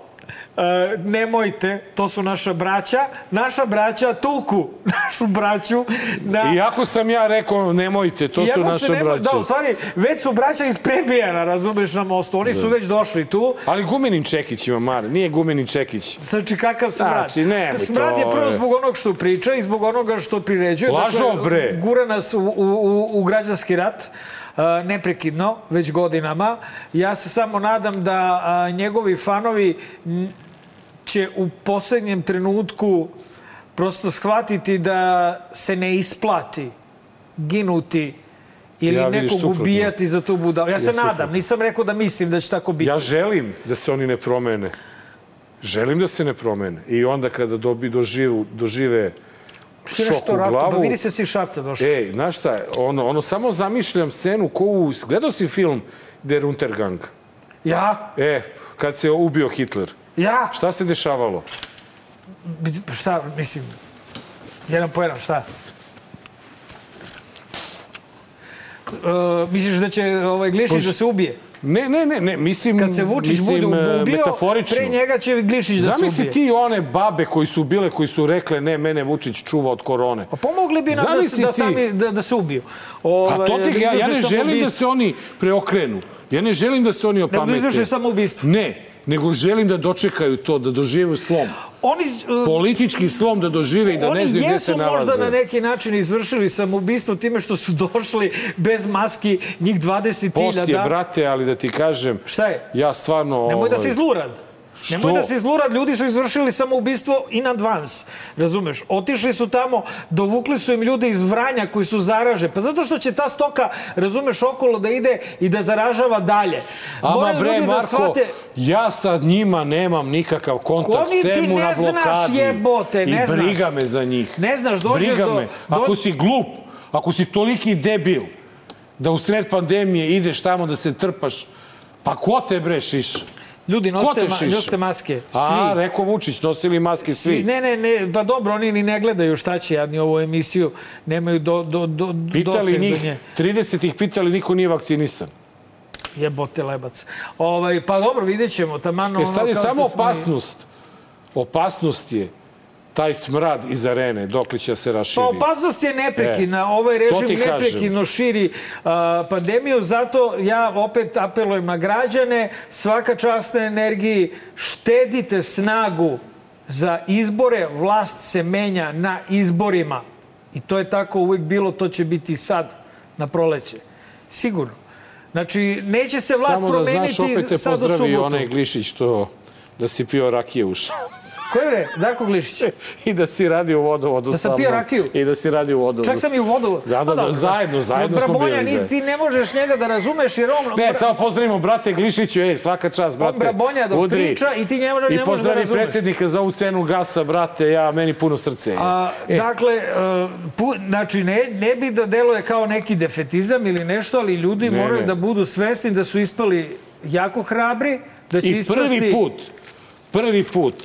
e, nemojte, to su naša braća, naša braća tuku našu braću na... Iako sam ja rekao, nemojte, to su Iako se naše nema- braće. Da, u stvari, već su braća iz Prebijana, razumeš, na mostu. Oni su već došli tu. Ali Gumenin Čekić ima Mare, nije Gumenin Čekić. Znači, kakav smrad? Znači, nemoj Smrad je to, prvo e. zbog onog što priča i zbog onoga što priređuje. Lažov, bre. Gura nas u, u, u, u građanski rat uh, neprekidno, već godinama. Ja se samo nadam da a, njegovi fanovi će u poslednjem trenutku prosto shvatiti da se ne isplati ginuti ili Ja, nekog suprotno. ubijati za tu budalu. Ja se nadam, suprotno. nisam rekao da mislim da će tako biti. Ja želim da se oni ne promene. Želim da se ne promene. I onda kada dobi, doživu, dožive šok u glavu... Pa vidi se si Šapca došao. Ej, znaš šta, ono, ono, samo zamišljam scenu ko u... Gledao si film Der Untergang? Ja? E, kad se ubio Hitler. Ja? Šta se dešavalo? Šta, mislim, jedan po jedan, šta? Uh, misliš da će ovaj Glišić da se ubije? Ne, ne, ne, ne, mislim... Kad se Vučić mislim, bude ubio, metaforično. pre njega će Glišić da se ubije. Zamisli ti one babe koji su bile, koji su rekle ne, mene Vučić čuva od korone. Pa pomogli bi nam da, Zamisli da, ti. sami da, da se ubiju. Ovaj, Pa to ti, da ja, ja ne želim da se oni preokrenu. Ja ne želim da se oni Nego da opamete. izvrše samoubistvo. Ne, nego želim da dočekaju to, da dožive slom. Oni, uh, Politički slom da dožive i da Oni ne znaju gde se jesu nalaze. možda na neki način izvršili samoubistvo time što su došli bez maski njih 20 Post je, hiljada. brate, ali da ti kažem... Šta je? Ja stvarno... Nemoj da ovaj, se zlurad. Nemoj da se zlurad, ljudi su izvršili samoubistvo in advance. Razumeš? Otišli su tamo, dovukli su im ljude iz Vranja koji su zaraže. Pa zato što će ta stoka, razumeš, okolo da ide i da zaražava dalje. Ama Moraju bre, ljudi da Marko, shvate- ja sa njima nemam nikakav kontakt, Oni ti sem mu ne na znaš, blokadi. jebote, ne I znaš. briga me za njih. Ne znaš, dođe briga do- me. do- Ako si glup, ako si toliki debil, da u sred pandemije ideš tamo da se trpaš, pa ko te bre šiša? Ljudi, nosite, te ma, nosite maske. Svi. A, rekao Vučić, nosili maske svi. Ne, ne, ne, pa dobro, oni ni ne gledaju šta će jadni ovu emisiju, nemaju do, do, do, Pitali njih, do nje. 30 ih pitali, niko nije vakcinisan. Jebote lebac. Ovaj, pa dobro, vidjet ćemo. Taman, E sad je samo što smo opasnost. Opasnost je taj smrad iz arene, dok će se raširi. Pa opasnost je neprekidna. E, ovaj režim neprekidno širi a, pandemiju, zato ja opet apelujem na građane, svaka čast na energiji, štedite snagu za izbore, vlast se menja na izborima. I to je tako uvijek bilo, to će biti sad na proleće. Sigurno. Znači, neće se vlast Samo da znaš, promeniti opet te sad u pozdravi subotu. onaj Glišić to da si pio rakije u šalu. Ko je? Darko Glišić. I da si radio u vodovodu Da sam sa pio rakiju? I da si radio u vodovodu. Čak sam i u vodu. Da, da, Pa da, zajedno, zajedno smo Brabonja, bili, ni, ti ne možeš njega da razumeš jer on... Ne, samo pozdravimo brate Glišiću, ej, svaka čast, brate. Brabonja dok Udri. priča i ti ne I možeš da pozdravi razumeš. predsjednika za ovu cenu gasa, brate, ja, meni puno srce. A, E, Dakle, e, pu, znači ne, ne bi da deluje kao neki defetizam ili nešto, ali ljudi Ne, moraju ne. da budu svesni da su ispali jako hrabri, da će I ispasti... prvi put, prvi put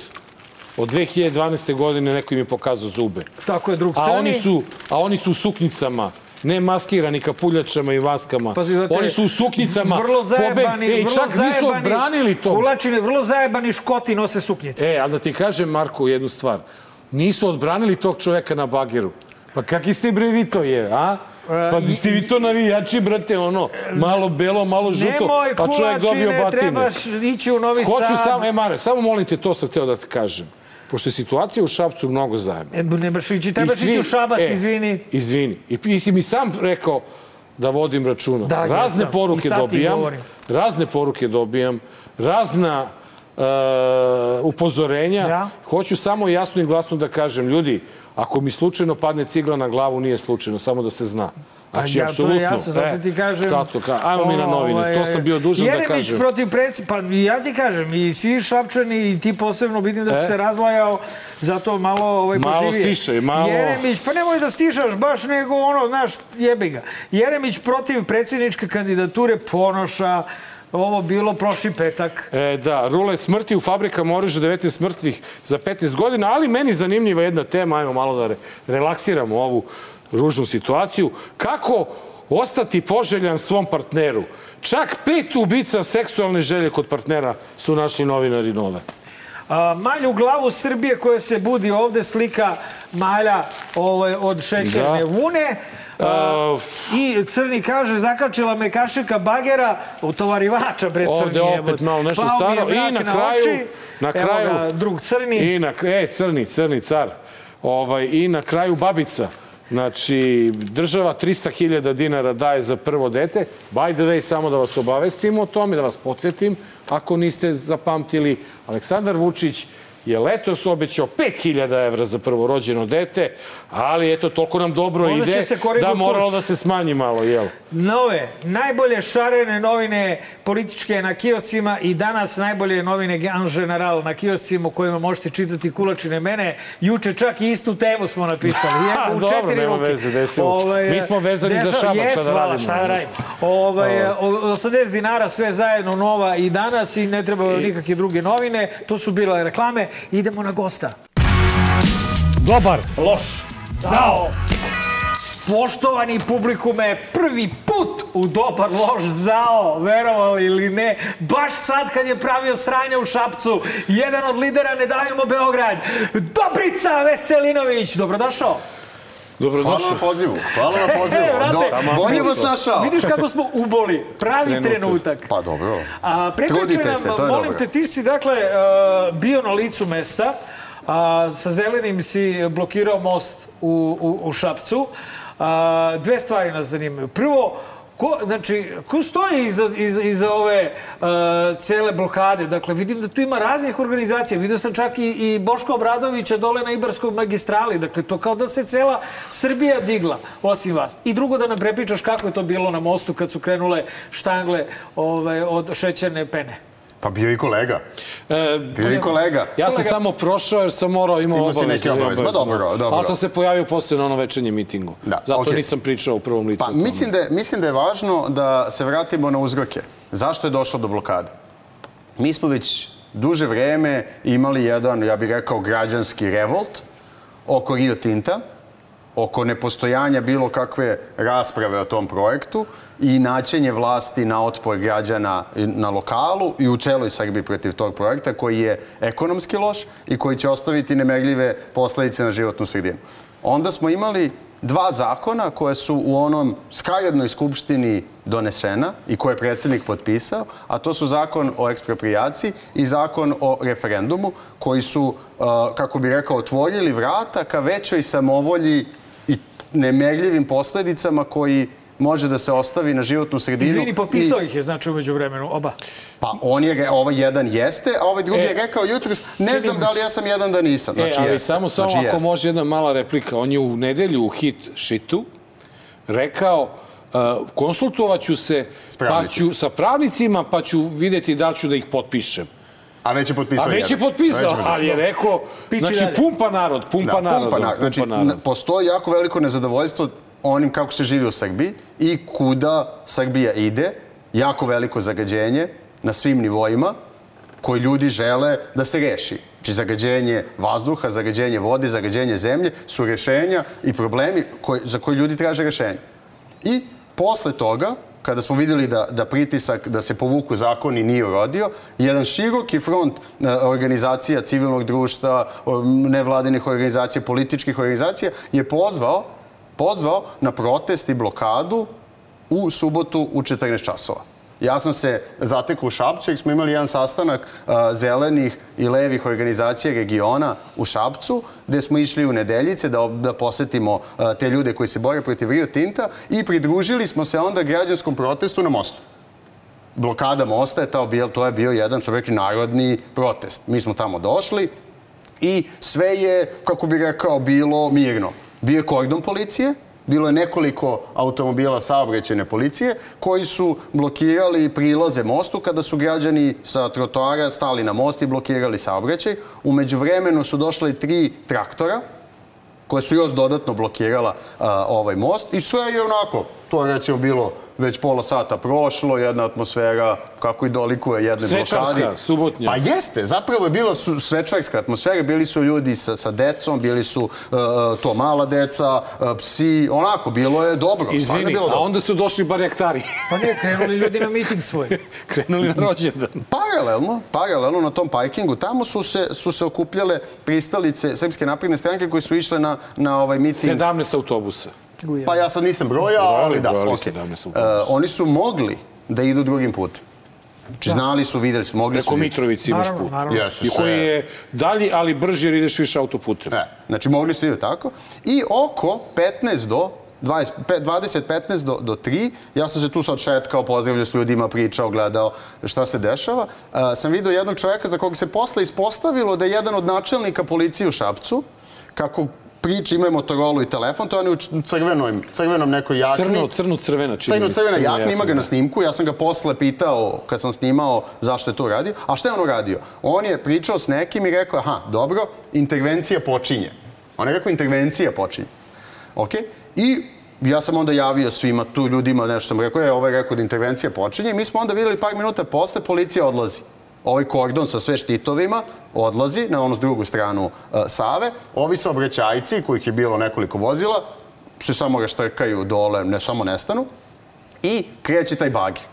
od 2012. godine neko im je pokazao zube. Tako je, drug A oni su, a oni su u suknjicama, ne maskirani kapuljačama i maskama. Pazi, znate, oni su u suknjicama. Vrlo zajebani, Ej, vrlo čak nisu zajebani, odbranili to. Kulačine, vrlo zajebani škoti nose suknjice. E, ali da ti kažem, Marko, jednu stvar. Nisu odbranili tog čoveka na bageru. Pa kakvi ste bre vi to je, a? Pa i- ste vi to navijači, brate, ono, malo belo, malo žuto, Nemoj, pa čovjek dobio kulačine, batine. trebaš ići u Novi Hoću Sad. samo, e Mare, samo molim te, to sam hteo da ti kažem. Pošto je situacija u Šapcu mnogo zajebna. E, ne baš ići, trebaš I svi- ići u Šabac, e, izvini. Izvini. I ti si mi sam rekao da vodim računa. Da, razne jesam. poruke I dobijam. Razne poruke dobijam. Razna uh, upozorenja. Da. Hoću samo jasno i glasno da kažem, ljudi, ako mi slučajno padne cigla na glavu, nije slučajno, samo da se zna. Znači, Pa ja, to apsolutno. je jasno, zato E, ti kažem... šta to ka- Ajmo mi na novine, to sam bio dužan da Jeremić kažem. protiv predsjednika, pa ja ti kažem, i svi Šapčani, i ti posebno, vidim da si E? se razlajao, zato malo ovaj, Malo poživije. stišaj, malo- Jeremić, pa nemoj da stišaš, baš nego ono, znaš, jebi ga. Jeremić protiv predsjedničke kandidature Ponoša, ovo bilo prošli petak. E, da, rule smrti u fabrikama oružja, 19 mrtvih za 15 godina, ali meni zanimljiva jedna tema, ajmo malo da re, relaksiramo ovu ružnu situaciju. Kako ostati poželjan svom partneru? Čak pet ubica seksualne želje kod partnera su našli novinari nove. A, malju glavu Srbije koja se budi ovde slika malja ovaj, od šećerne Da. vune. Uh, I Crni kaže, zakačila me kašika bagera, utovarivača, bre, Crni. Ovde opet malo nešto Pao staro. I na kraju- oči. na Evo kraju- ga, drug Crni. I na, e, crni, crni car. Ovaj, I na kraju babica. Znači, država 300.000 dinara daje za prvo dete. By the way, samo da vas obavestimo o tome, da vas podsjetim, ako niste zapamtili, Aleksandar Vučić je letos obećao 5000 evra za prvorođeno dete, ali eto, toliko nam dobro Onda ide da moralo kurs. da se smanji malo, jel? Nove, najbolje šarene novine političke na kioscima i danas najbolje novine Gan General na kioscima u kojima možete čitati kulačine mene. Juče čak i istu temu smo napisali. Ha, u dobro, četiri nema ruke. veze, desilo. Mi smo vezani za Šabac, jes, šta da radimo? Šta da radimo? Ovaj, o- 80 dinara sve zajedno nova i danas i ne treba nikakve druge novine. To su bile reklame. Idemo na gosta. Dobar. Loš. Zao. Poštovani publikume, prvi put u dobar loš zao, verovali ili ne, baš sad kad je pravio sranje u Šapcu, jedan od lidera Ne davimo Beograd, Dobrica Veselinović, dobrodošao. Hvala Dobrodošli. na pozivu. Hvala na pozivu. E, vrate, Do, bolje vas našao. Vidiš kako smo uboli, pravi Trenutak. trenutak. Pa dobro. A, Trudite nam, se, to je molim dobro. te, ti si dakle uh, bio na licu mesta, a, sa zelenim si blokirao most u, u, u Šapcu. A, dve stvari nas zanimaju. Prvo, Ko, znači, ko stoji iza, iza, iza ove uh, cele blokade? Dakle, vidim da tu ima raznih organizacija. Vidio sam čak i, i Boško Obradovića dole na Ibarskoj magistrali. Dakle, to kao da se cela Srbija digla, osim vas. I drugo, da nam prepričaš kako je to bilo na mostu kad su krenule štangle ove, od šećerne pene. Pa bio i kolega. E, Bio i kolega. Ja sam Kolega- samo prošao jer sam morao, imao Imao si obavezu. neke obaveze. Ma dobro, dobro. Ali sam se pojavio posle na ono večernje mitingu. Da, Zato okej. nisam pričao u prvom licu. Pa mislim da, je, mislim da je važno da se vratimo na uzroke. Zašto je došlo do blokade? Mi smo već duže vreme imali jedan, ja bih rekao, građanski revolt oko Rio Tinta, oko nepostojanja bilo kakve rasprave o tom projektu i naćenje vlasti na otpor građana na lokalu i u celoj Srbiji protiv tog projekta koji je ekonomski loš i koji će ostaviti nemerljive posledice na životnu sredinu. Onda smo imali dva zakona koje su u onom skarednoj skupštini donesena i koje je predsjednik potpisao, a to su zakon o ekspropriaciji i zakon o referendumu, koji su, uh, kako bi rekao, otvorili vrata ka većoj samovolji i nemerljivim posledicama koji može da se ostavi na životnu sredinu. Izvini, potpisao i- ih je, znači, umeđu vremenu, oba. Pa on je, ovaj jedan jeste, a ovaj drugi E, je rekao jutros, ne znam da li ja sam jedan da nisam. Znači, e, ali jeste. samo, samo znači, ako jeste. može jedna mala replika. On je u nedelju u hit šitu rekao uh, konsultovaću se pa ću, sa pravnicima pa ću videti da ću da ih potpišem. A već je potpisao A već je potpisao, ali je rekao, znači pumpa narod, pumpa Da, narod. pumpa narod. Znači, pumpa narod. postoji jako veliko nezadovoljstvo onim kako se živi u Srbiji i kuda Srbija ide, jako veliko zagađenje na svim nivoima koji ljudi žele da se reši. Znači, zagađenje vazduha, zagađenje vode, zagađenje zemlje su rešenja i problemi koji, za koje ljudi traže rešenje. I posle toga, kada smo videli da, da pritisak da se povuku zakoni nije urodio, jedan široki front e, organizacija civilnog društva, nevladinih organizacija, političkih organizacija je pozvao, pozvao na protest i blokadu u subotu u 14 časova. Ja sam se zatekao u Šapcu jer smo imali jedan sastanak a, zelenih i levih organizacija regiona u Šapcu, gde smo išli u nedeljice da, da posetimo a, te ljude koji se bore protiv Rio Tinta i pridružili smo se onda građanskom protestu na mostu blokada mosta je to bio, to je bio jedan, što rekli, narodni protest. Mi smo tamo došli i sve je, kako bi rekao, bilo mirno. Bio je kordon policije, bilo je nekoliko automobila saobraćene policije koji su blokirali prilaze mostu kada su građani sa trotoara stali na most i blokirali saobraćaj. Umeđu vremenu su došle tri traktora koje su još dodatno blokirala ovaj most i sve je onako, to je recimo bilo već pola sata prošlo, jedna atmosfera kako i dolikuje jednoj Svečarska, blokadi. subotnja. Pa jeste, zapravo je bila su, svečarska atmosfera, bili su ljudi sa, sa decom, bili su uh, to mala deca, uh, psi, onako, bilo je dobro. Izvini, bilo a dobro. onda su došli barjaktari. Pa nije, krenuli ljudi na miting svoj. Krenuli na rođendan. Paralelno, paralelno na tom parkingu, tamo su se, su se okupljale pristalice Srpske napredne stranke koji su išle na, na ovaj miting 17 autobusa. Guja. Pa ja sad nisam brojao, ali da. brojali. 17 E, oni su mogli da idu drugim putem. Znači, znali su, videli su, mogli Preko su... Mitrovice imaš Naravno, put. naravno. Jesu, I koji je dalji, ali brži jer ideš više autoputem. E, znači, mogli su idu tako. I oko 15 do 20, pe- 20 15 do, do 3, ja sam se tu sad šetkao, pozdravljao s ljudima, pričao, gledao šta se dešava. Uh, sam vidio jednog čovjeka za kog se posle ispostavilo da je jedan od načelnika policije u Šapcu, kako priča, imaju Motorola i telefon, to je on u crvenoj, crvenom nekoj jakni. Crno, crno, crvena. čini Crno jakna, ima ga na snimku. Ja sam ga posle pitao, kad sam snimao, zašto je to radio. A šta je on uradio? On je pričao s nekim i rekao, aha, dobro, intervencija počinje. On je rekao, intervencija počinje. Ok? I ja sam onda javio svima tu ljudima, nešto sam rekao, je, ovo je rekao da intervencija počinje. Mi smo onda videli par minuta posle, policija odlazi. Ovaj kordon sa sve štitovima odlazi na onu drugu stranu uh, Save. Ovi saobraćajci, kojih je bilo nekoliko vozila, se samo raštrkaju dole, ne samo nestanu i kreće taj bager.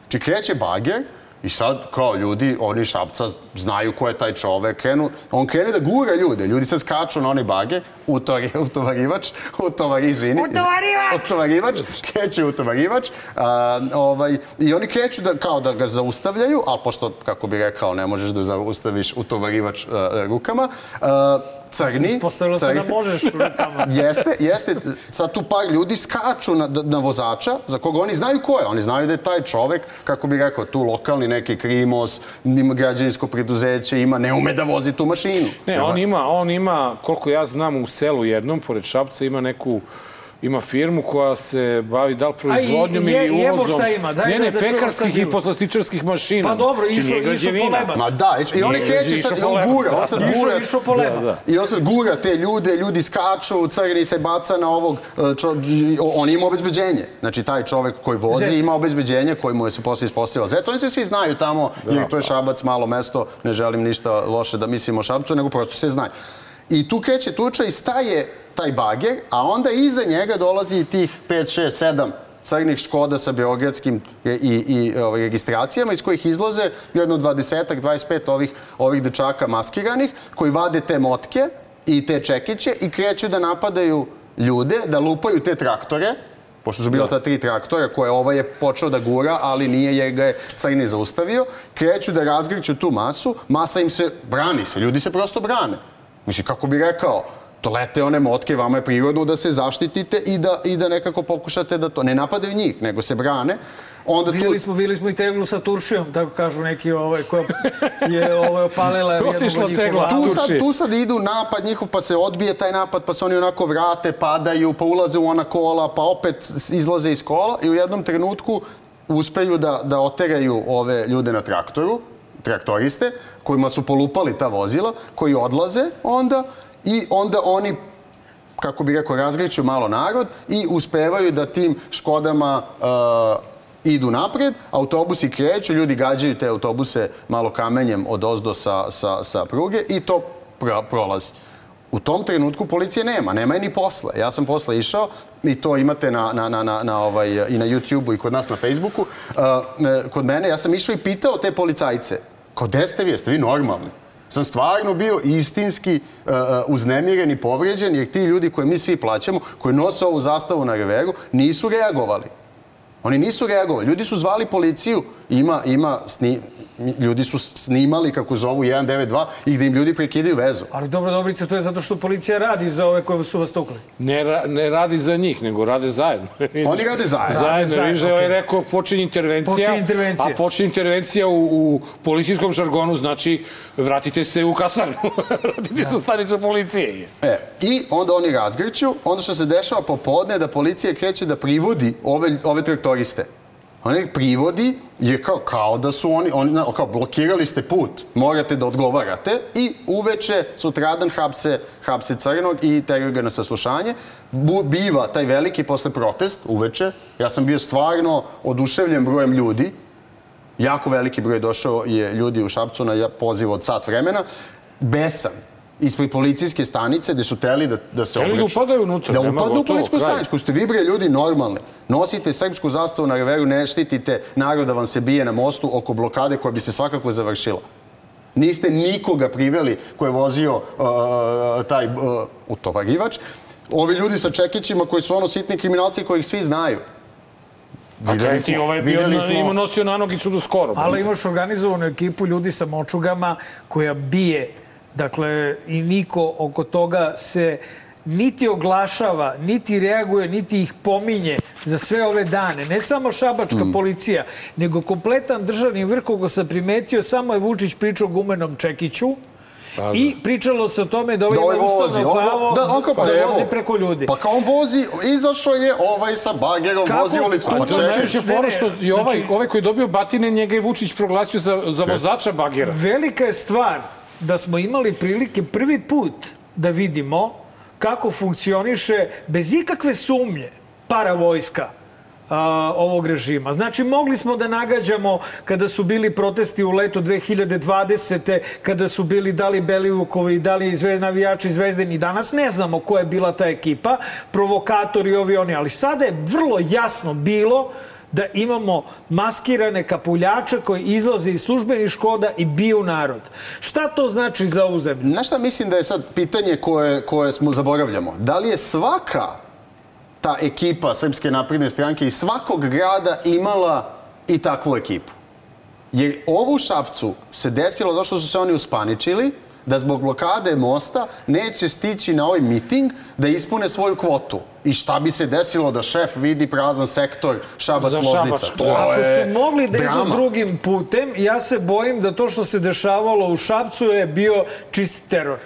Znači kreće bager i sad kao ljudi, oni Šapca znaju ko je taj čovek, krenu, on krene da gura ljude, ljudi sad skaču na onaj bager, utovari, utovarivač, utovari, izvini. Utovarivač! Utovarivač, kreće utovarivač, a, ovaj, i oni kreću da, kao da ga zaustavljaju, ali pošto, kako bi rekao, ne možeš da zaustaviš utovarivač a, rukama, a, crni, Postavilo se da možeš rukama. Jeste, jeste. Sad tu par ljudi skaču na, na vozača, za koga oni znaju ko je. Oni znaju da je taj čovek, kako bi rekao, tu lokalni neki krimos, ima građevinsko preduzeće, ima, ne ume da vozi tu mašinu. Ne, on ima, on ima, koliko ja znam, u selu jednom, pored Šapca, ima neku ima firmu koja se bavi da li proizvodnjom je- ili jebo uvozom. šta ima, daj ne, da- ne, da šta pekarskih je i poslastičarskih mašina. Pa dobro, išao- išao građevina. polebac. Ma da, i oni Nije, kreće sad, išao on po gura, on sad Išao, gura. išao po leba. Da, da. I on sad gura te ljude, ljudi skaču, crni se baca na ovog, e, čo, on ima obezbeđenje. Znači, taj čovek koji vozi Zet. ima obezbeđenje koji mu je se posle ispostavilo. Zato oni se svi znaju tamo, jer to je Šabac, malo mesto, ne želim ništa loše da mislim o Šabcu, nego prosto se znaju. I tu kreće tuča i staje taj bager, a onda iza njega dolazi i tih 5, 6, 7 crnih škoda sa beogradskim i, i, i ovaj, registracijama iz kojih izlaze jedno 20 25 ovih, ovih dečaka maskiranih koji vade te motke i te čekiće i kreću da napadaju ljude, da lupaju te traktore, pošto su bila ta tri traktora koje ovaj je počeo da gura, ali nije jer ga je crni zaustavio, kreću da razgrću tu masu, masa im se brani se, ljudi se prosto brane. Mislim, kako bi rekao, To lete one motke, vama je prirodno da se zaštitite i da, i da nekako pokušate da to... Ne napadaju njih, nego se brane. Onda tu... Videli smo, videli smo i teglu sa turšijom, tako kažu neki ovaj, koja je ovaj, opalila jednog od njihova. tegla. Tu sad, tu sad idu napad njihov, pa se odbije taj napad, pa se oni onako vrate, padaju, pa ulaze u ona kola, pa opet izlaze iz kola i u jednom trenutku uspeju da, da oteraju ove ljude na traktoru, traktoriste, kojima su polupali ta vozila, koji odlaze onda i onda oni kako bih rekao, razgreću malo narod i uspevaju da tim Škodama uh, idu napred, autobusi kreću, ljudi gađaju te autobuse malo kamenjem od ozdo sa, sa, sa pruge i to pro, prolazi. U tom trenutku policije nema, nema je ni posle. Ja sam posle išao i to imate na, na, na, na, na ovaj, i na YouTube-u i kod nas na Facebooku. Uh, kod mene, ja sam išao i pitao te policajce, kao gde ste vi, jeste vi normalni? sam stvarno bio istinski uh, uznemiren i povređen, jer ti ljudi koje mi svi plaćamo, koji nose ovu zastavu na reveru, nisu reagovali. Oni nisu reagovali. Ljudi su zvali policiju. Ima, ima sni, ljudi su snimali, kako zovu 192, i gde im ljudi prekidaju vezu. Ali dobro, Dobrice, to je zato što policija radi za ove koje su vas tukli. Ne, ra, ne radi za njih, nego rade zajedno. Oni rade zajedno. Zajedno, zajedno, vidiš da je ovaj okej. rekao počinje intervencija, Počinje intervencija. a počinje intervencija u, u policijskom žargonu, znači vratite se u kasarnu, vratite se u stanicu policije. E, I onda oni razgrću, onda što se dešava popodne da policija kreće da privodi ove, ove traktoriste. Oni ih privodi je kao, kao da su oni, oni kao blokirali ste put, morate da odgovarate i uveče sutradan hapse, hapse crnog i teraju ga na saslušanje. Bu, biva taj veliki posle protest uveče. Ja sam bio stvarno oduševljen brojem ljudi, jako veliki broj došao je ljudi u Šapcu na poziv od sat vremena, besan ispred policijske stanice gde su teli da, da se Hteli da obreću. upadaju unutra, Da upadnu u policijsku stanicu. Ste vi bre ljudi normalni. Nosite srpsku zastavu na reveru, ne štitite narod da vam se bije na mostu oko blokade koja bi se svakako završila. Niste nikoga priveli ko je vozio uh, taj uh, utovarivač. Ovi ljudi sa čekićima koji su ono sitni kriminalci kojih svi znaju. A kaj ti ovaj bio, videli na, smo- ima nosio nanogicu do skoro. Ali imaš organizovanu ekipu ljudi sa močugama koja bije. Dakle, i niko oko toga se niti oglašava, niti reaguje, niti ih pominje za sve ove dane. Ne samo šabačka Mm. policija, nego kompletan državni vrh koga sam primetio, samo je Vučić pričao gumenom Čekiću i pričalo se o tome da ovaj Da ovaj vozi, on, pravo da, on kao pa da evo. vozi preko ljudi. Pa kao on vozi, izašao je ovaj sa bagerom, Kako? vozi ulicu. A Pa to čekaj. Najveća fora što i ovaj, znači- ovaj koji je dobio batine, njega je Vučić proglasio za, za vozača bagera. Velika je stvar da smo imali prilike prvi put da vidimo kako funkcioniše bez ikakve sumnje paravojska a, ovog režima. Znači, mogli smo da nagađamo kada su bili protesti u letu 2020. kada su bili da li Belivukovi, da li zve, navijači Zvezdeni. Danas ne znamo ko je bila ta ekipa, provokatori ovi oni, ali sada je vrlo jasno bilo da imamo maskirane kapuljače koji izlaze iz službenih škoda i biju narod. Šta to znači za ovu zemlju? Znaš šta mislim da je sad pitanje koje, koje smo zaboravljamo? Da li je svaka ta ekipa Srpske napredne stranke iz svakog grada imala i takvu ekipu? Jer ovo u Šapcu se desilo zato što su se oni uspaničili da zbog blokade mosta neće stići na ovaj miting da ispune svoju kvotu. I šta bi se desilo da šef vidi prazan sektor Šabac-Loznica? Šabac. To Ako je su mogli da drama. idu drugim putem, ja se bojim da to što se dešavalo u Šapcu je bio čist teror,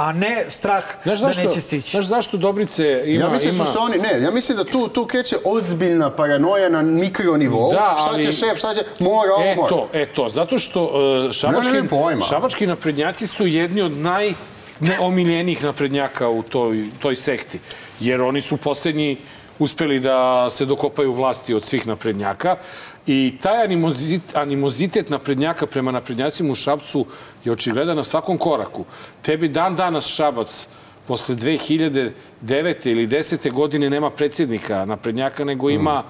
a ne strah Znaš da zašto, neće stići. Znaš zašto Dobrice ima... Ja mislim ima... da su se oni, ne, ja mislim da tu, tu kreće ozbiljna paranoja na mikronivou. Da, šta ali- će šef, šta će, mora ovo, E mora. to, e to, zato što uh, šabački, Nemam pojma. šabački naprednjaci su jedni od naj neomiljenijih naprednjaka u toj, toj sekti. Jer oni su poslednji uspeli da se dokopaju vlasti od svih naprednjaka i taj animozitet, animozitet naprednjaka prema naprednjacima u Šabcu je očigledan na svakom koraku. Tebi dan danas Šabac posle 2009. ili 10. godine nema predsjednika naprednjaka, nego ima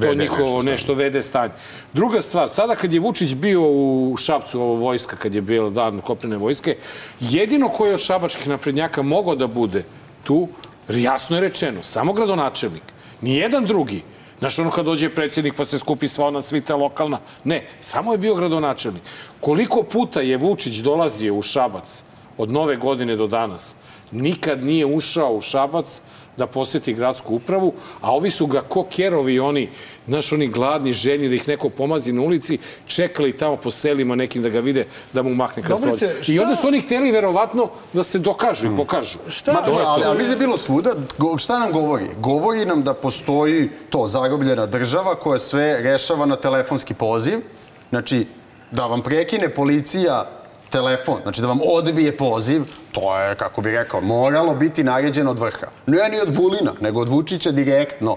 to VD njihovo nešto vede stanje. Druga stvar, sada kad je Vučić bio u Šapcu, ovo vojska, kad je bio dan kopnene vojske, jedino ko je od šabačkih naprednjaka mogao da bude tu, jasno je rečeno, samo gradonačelnik. Nijedan drugi. Znaš, ono kad dođe predsjednik pa se skupi sva ona svita lokalna. Ne, samo je bio gradonačelnik. Koliko puta je Vučić dolazio u Šabac od nove godine do danas nikad nije ušao u Šabac da poseti gradsku upravu, a ovi su ga ko kerovi, oni, znaš, oni gladni, željni da ih neko pomazi na ulici, čekali tamo po selima nekim da ga vide, da mu mahne kad Dobrice, prođe. I onda su oni hteli verovatno da se dokažu i pokažu. Šta? Ma dobro, ali, ali mislim da je bilo svuda. Šta nam govori? Govori nam da postoji to zarobljena država koja sve rešava na telefonski poziv. Znači, da vam prekine policija telefon, znači da vam odbije poziv, to je, kako bi rekao, moralo biti naređeno od vrha. Ne ni od Vulina, nego od Vučića direktno.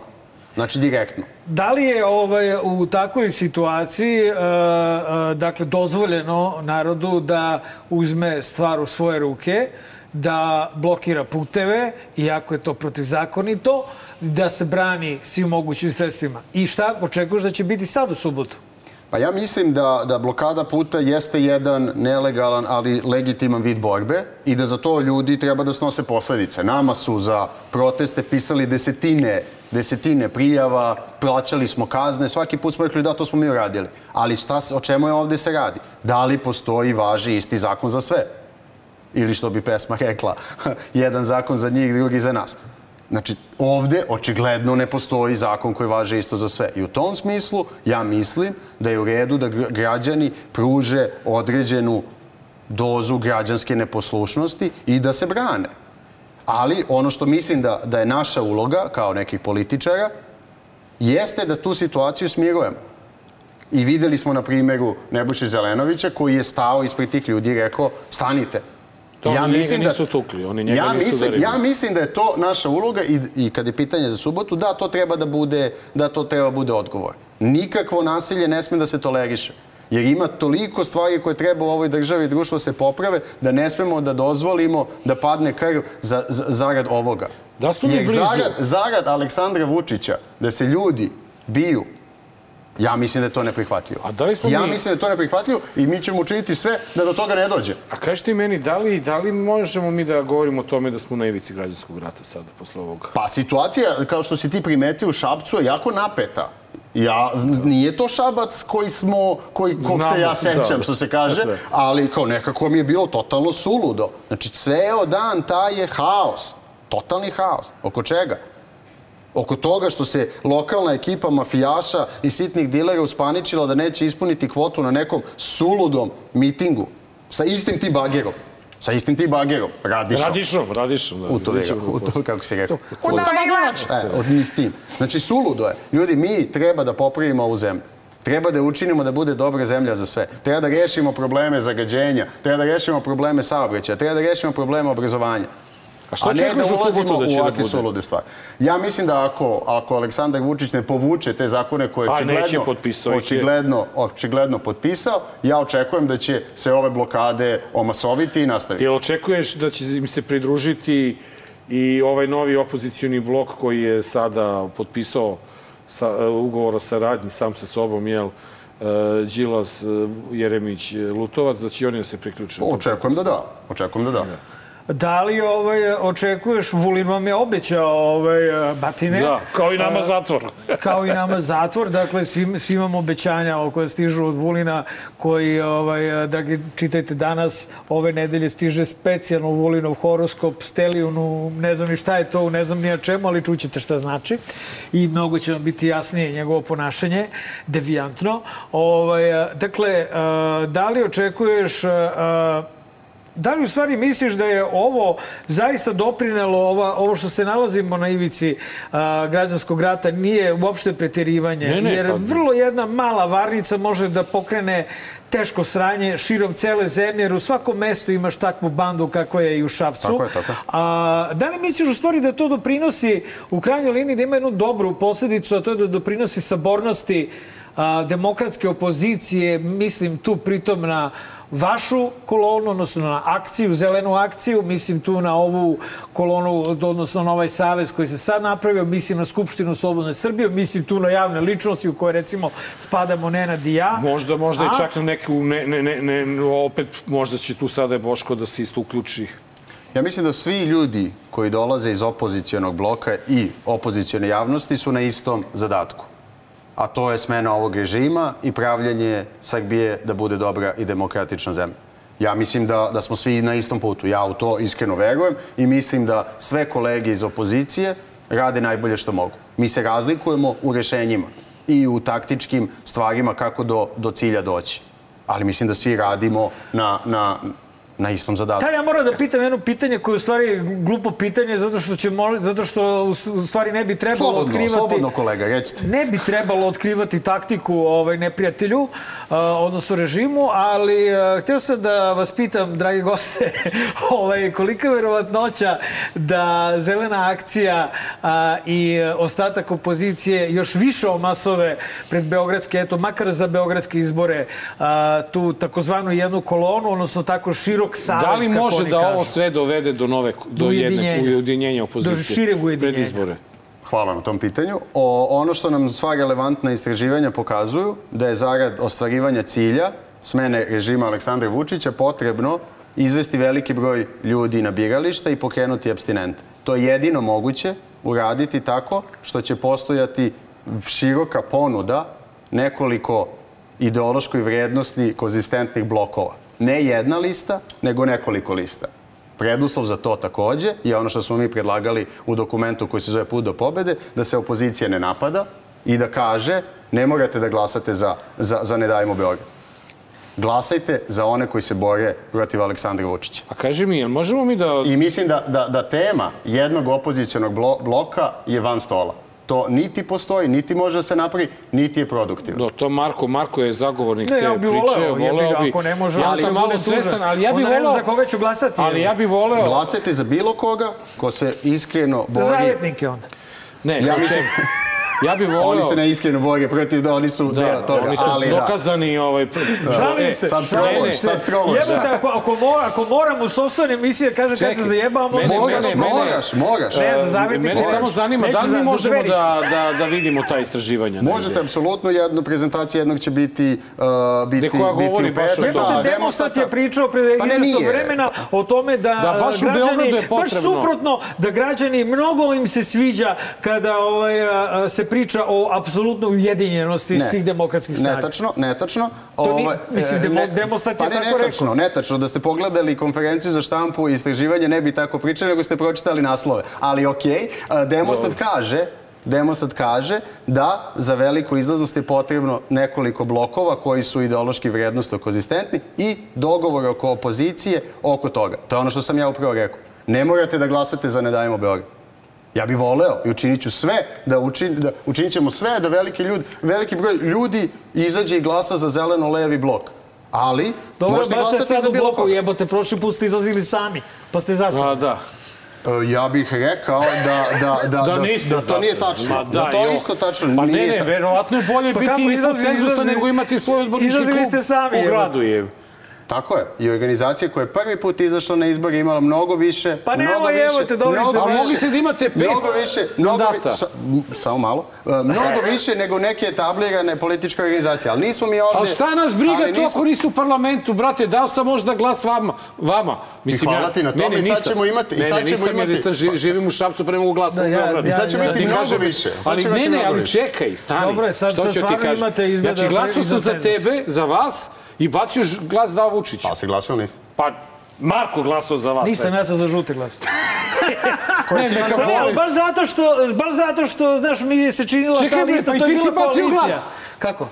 Znači, direktno. Da li je ovaj, u takvoj situaciji e, e, dakle, dozvoljeno narodu da uzme stvar u svoje ruke, da blokira puteve, iako je to protivzakonito, da se brani svim mogućim sredstvima? I šta očekuješ da će biti sad u subotu? Pa ja mislim da, da blokada puta jeste jedan nelegalan, ali legitiman vid borbe i da za to ljudi treba da snose posledice. Nama su za proteste pisali desetine, desetine prijava, plaćali smo kazne, svaki put smo rekli da, to smo mi uradili. Ali šta, o čemu je ovde se radi? Da li postoji važi isti zakon za sve? Ili što bi pesma rekla, jedan zakon za njih, drugi za nas. Znači, ovde očigledno ne postoji zakon koji važe isto za sve. I u tom smislu ja mislim da je u redu da gr- građani pruže određenu dozu građanske neposlušnosti i da se brane. Ali ono što mislim da, da je naša uloga kao nekih političara jeste da tu situaciju smirujemo. I videli smo na primjeru Nebojše Zelenovića koji je stao ispred tih ljudi i rekao stanite. To oni njega nisu tukli, oni njega ja nisu mislim, ja mislim da je to naša uloga i, i kad je pitanje za subotu, da, to treba da bude, da to treba da bude odgovor. Nikakvo nasilje ne sme da se toleriše. Jer ima toliko stvari koje treba u ovoj državi i društvo se poprave da ne smemo da dozvolimo da padne krv za, za, zarad ovoga. Da smo mi blizu. zarad, zarad Aleksandra Vučića da se ljudi biju Ja mislim da je to neprihvatljivo. A da li smo ja mi- mislim da je to neprihvatljivo i mi ćemo učiniti sve da do toga ne dođe. A kažeš ti meni, da li, da li možemo mi da govorimo o tome da smo na ivici građanskog rata sada, posle ovoga? Pa situacija, kao što si ti primetio u Šapcu, je jako napeta. Ja, z- nije to Šabac koji smo, koji, kog Znamo, se ja sećam, da. što se kaže, Dakle. ali kao nekako mi je bilo totalno suludo. Znači, ceo dan taj je haos. Totalni haos. Oko čega? Oko toga što se lokalna ekipa mafijaša i sitnih dilera uspaničila da neće ispuniti kvotu na nekom suludom mitingu sa istim tim bagerom. Sa istim tim bagerom. Radišom. Radišom, radišom. Da, U to, Nećemo u to, kako se rekao. Utavarivač. E, od mi s tim. Znači, suludo je. Ljudi, mi treba da popravimo ovu zemlju. Treba da učinimo da bude dobra zemlja za sve. Treba da rešimo probleme zagađenja, treba da rešimo probleme saobraćaja, treba da rešimo probleme obrazovanja. A šta A ne da ulazimo da u da ovakve sulude stvari. Ja mislim da ako, ako Aleksandar Vučić ne povuče te zakone koje je očigledno, očigledno, očigledno potpisao, ja očekujem da će se ove blokade omasoviti i nastaviti. Jel očekuješ da će im se pridružiti i ovaj novi opozicioni blok koji je sada potpisao sa, e, ugovor o saradnji sam sa sobom, jel, e, Đilas, e, Jeremić, Lutovac, da će oni da se priključe. Očekujem da da. Očekujem da da. Da li ovaj, očekuješ, Vulin vam je obećao ovaj, batine. Da, kao i nama zatvor. kao i nama zatvor. Dakle, svi, svi imamo obećanja koje stižu od Vulina, koji, ovaj, dragi, čitajte danas, ove nedelje stiže specijalno Vulinov horoskop, Stelijunu, ne znam ni šta je to, ne znam ni o čemu, ali čućete šta znači. I mnogo će vam biti jasnije njegovo ponašanje, devijantno. Ovaj, dakle, da li očekuješ Da li u stvari misliš da je ovo zaista doprinelo, ova, ovo što se nalazimo na ivici a, građanskog rata, nije uopšte preterivanje? Ne, ne, jer pa- vrlo jedna mala varnica može da pokrene teško sranje širom cele zemlje, jer u svakom mestu imaš takvu bandu kako je i u Šapcu. Tako je, tako je. A, da li misliš u stvari da to doprinosi u krajnjoj liniji da ima jednu dobru posledicu, a to je da doprinosi sabornosti a, demokratske opozicije, mislim tu pritom na vašu kolonu, odnosno na akciju, zelenu akciju, mislim tu na ovu kolonu, odnosno na ovaj savez koji se sad napravio, mislim na Skupštinu Slobodne Srbije, mislim tu na javne ličnosti u koje recimo spadamo Nenad i ja. Možda, možda A? i čak na neku, ne, ne, ne, ne, opet možda će tu sada Boško da se isto uključi. Ja mislim da svi ljudi koji dolaze iz opozicijonog bloka i opozicione javnosti su na istom zadatku. A to je smena ovog režima i pravljanje Srbije da bude dobra i demokratična zemlja. Ja mislim da, da smo svi na istom putu. Ja u to iskreno verujem i mislim da sve kolege iz opozicije rade najbolje što mogu. Mi se razlikujemo u rešenjima i u taktičkim stvarima kako do, do cilja doći. Ali mislim da svi radimo na, na, na istom zadatku. Da, ja moram da pitam jedno pitanje koje je u stvari glupo pitanje zato što će moli, zato što u stvari ne bi trebalo Slobodno, otkrivati slobodno kolega, recite. ne bi trebalo otkrivati taktiku ovaj neprijatelju, uh, odnosno režimu, ali uh, htio sam da vas pitam, dragi goste, ovaj, kolika je verovatnoća da zelena akcija uh, i ostatak opozicije još više omasove pred Beogradske, eto, makar za Beogradske izbore, uh, tu takozvanu jednu kolonu, odnosno tako širok savez, Da li može da kažu. ovo sve dovede do nove do jedne ujedinjenja. opozicije Do šireg ujedinjenja. pred izbore? Hvala na tom pitanju. O, ono što nam sva relevantna istraživanja pokazuju da je zarad ostvarivanja cilja smene režima Aleksandra Vučića potrebno izvesti veliki broj ljudi na birališta i pokrenuti abstinente. To je jedino moguće uraditi tako što će postojati široka ponuda nekoliko ideološko i vrednostni konzistentnih blokova. Ne jedna lista, nego nekoliko lista. Preduslov za to takođe je ono što smo mi predlagali u dokumentu koji se zove Put do pobede, da se opozicija ne napada i da kaže ne morate da glasate za, za, za Ne dajmo Beograd. Glasajte za one koji se bore protiv Aleksandra Vučića. A kaži mi, jel možemo mi da... I mislim da, da, da tema jednog opozicionog blo, bloka je van stola. To niti postoji, niti može da se napravi, niti je produktivno. Do, to Marko, Marko je zagovornik Ne, te ja bi priče. voleo, jebi ga, bi- ako ne može, ja sam malo svestan, ali ja bih voleo... za koga ću glasati, Ali ja bih voleo... Glasajte za bilo koga ko se iskreno bori. Zavetnike onda. Ne, Ja ja mislim- ja bih voleo... Oni se ne iskreno bore protiv da oni su Da, deo toga, oni su ali da. dokazani ovaj... pr- Žalim E, se, sad trološ, se. sad trološ, Jebote, da. ako, ako, mora, ako moram u sobstvenoj emisiji da kažem kad Čekaj, se zajebam, mene-. Moraš, mene- moraš, moraš. Ne, za zavetnike. Mene moraš. samo zanima, da li mi možemo da, da, da vidimo ta istraživanja? Možete apsolutno jednu prezentaciju jednog će biti uh, biti Ne, koja biti govori u baš o petak. tome. Jebote, Da, demostat je pričao pre Pa nije. vremena o tome da, Da, baš građani, baš suprotno, da građani, mnogo im se sviđa kada ovaj, se priča o apsolutnoj ujedinjenosti svih demokratskih snaga. Netačno, netačno. To ni- Ovaj, mislim, e, demo- ne- Demostat pa je ne, tako netačno, rekao. Netačno, da ste pogledali konferenciju za štampu i istraživanje, ne bi tako pričali, nego ste pročitali naslove. Ali okej, okay, Demostat kaže Demostat kaže da za veliku izlaznost je potrebno nekoliko blokova koji su ideološki vrednostno konzistentni i dogovor oko opozicije oko toga. To je ono što sam ja upravo rekao. Ne morate da glasate za Ne dajemo Beograd. Ja bih voleo i učinit ću sve da, učin, da učinit ćemo sve da veliki, ljudi, veliki broj ljudi izađe i glasa za zeleno-levi blok. Ali, Dobro, možete baš ste glasati sad za u bilo bloku, koga. jebote, prošli put ste izlazili sami, pa ste A, zasali. da. E, Ja bih rekao da, da, da, da, niste da to nije tačno. Ma Da, to jo. je isto tačno. Pa ne, ne, verovatno je bolje Pa biti izlazi- cenzusa nego imati svoj odbornički izlazili klub ste sami, u gradu. Je. Tako je. I organizacija koja je prvi put izašla na izbor imala mnogo više... Pa nemoj, mnogo evo više, te, Dobrice, mnogo a više- mogli ste da imate pet Mnogo više, mnogo vi, sa, m, samo malo. E, mnogo više nego neke etablirane političke organizacije. Ali nismo mi ovde... Ali šta nas briga ali to ako niste u parlamentu, brate, dao sam možda glas vama. vama. hvala ti na tome, i sad nisam. ćemo imati- i Ne, sad ne, ćemo nisam jer imati- sam ži- živim u Šapcu, pre mogu glasa Da, u ja- Beogradu. ja- I sad će ja- biti ti mnogo kažem, više. Ali ne, ne, ali čekaj, stani. Dobro je, sad- stvarno imate izgleda Znači, glasao sam za tebe, za vas i bacio glas dao Vučiću. Pa se glasao nisi? Pa, Marko glasao za vas. Nisam, ja sam za žuti glas. Koji Ne, si neka voli. baš zato što, baš zato što, znaš, mi se činila Čekaj, ta lista, pa i to je ti si bila bacio koalicija. glas. Kako?